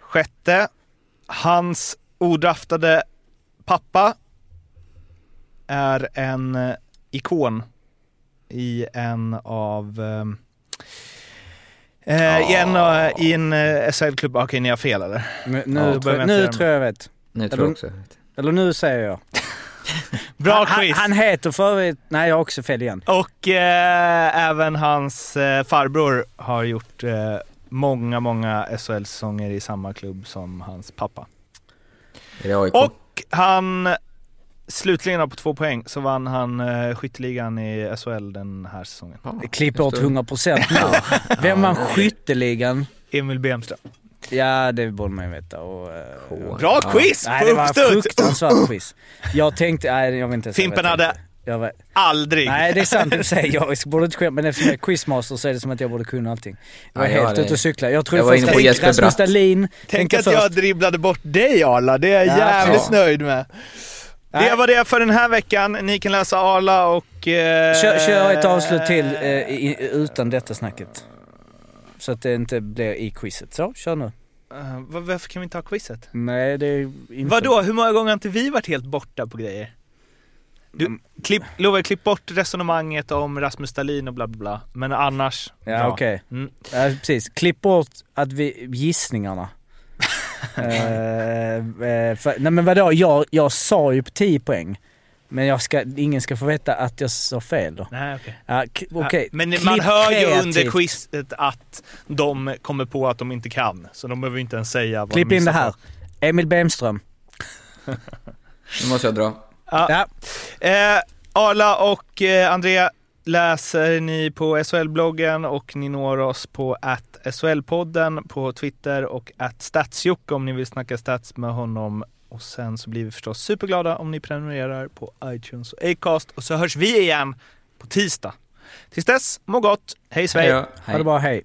Sjätte. Hans odraftade pappa är en eh, ikon i en av eh, eh, i en, eh, i en eh, SHL-klubb. Okej, ni har fel eller? Nu, Ja, då tror, jag nu tror jag jag vet. Nu tror Eller- jag också. Eller nu säger jag. <laughs> Bra han, quiz! Han, han heter för övrigt, nej jag har också fel igen. Och eh, även hans eh, farbror har gjort eh, många, många SHL-säsonger i samma klubb som hans pappa. Och han, slutligen på två poäng, så vann han eh, skytteligan i SHL den här säsongen. Ja, Klipp det. 100% nu. <laughs> Vem vann skytteligan? Emil Bemström. Ja, det borde man ju veta. Och, eh. Bra Ja. quiz Nej, det var uppstuds! fruktansvärt quiz. Jag tänkte, nej jag vet inte Fimpen hade Jag var, aldrig... nej det är sant sig, jag borde inte skämta, men eftersom jag är quizmaster så är det som att jag borde kunna allting. Jag var Ja, helt hade- ute och cykla. Jag trodde jag var först att Rasmus. Dahlin Tänk att först. jag dribblade bort dig Arla, det är jag Ja, jävligt precis. nöjd med. Det var det för den här veckan. Ni kan läsa Arla och... Eh, Kör, kör ett avslut till eh, i, utan detta snacket. Så att det inte blir i quizet. Så, kör nu. var- varför kan vi inte ha quizet? Nej, det är inte... Vadå, hur många gånger har inte vi varit helt borta på grejer? Du, Mm. klipp, lovar, klipp bort resonemanget om Rasmus Dahlin och bla bla bla. Men annars, Ja, okej. Mm. Ja, precis. Klipp bort att vi, gissningarna. Eh, eh, för, nej men vadå, jag, jag sa ju på 10 poäng. Men jag ska, ingen ska få veta att jag sa fel då. Nej, okej. Ja, okej. Ja, Men Klipp man hör ju under quizet att de kommer på att de inte kan. Så de behöver inte ens säga vad Klipp de in det här. på. Emil Bemström. Nu måste jag dra. Ja. Ja. Eh, Arla och eh, André läser ni på SHL-bloggen och ni når oss på att SHL-podden på Twitter och att Statsjocke om ni vill snacka stats med honom. Och sen så blir vi förstås superglada om ni prenumererar på iTunes och Acast och så hörs vi igen på tisdag. Tills dess, må gott. Hej då. Ha det bra, hej.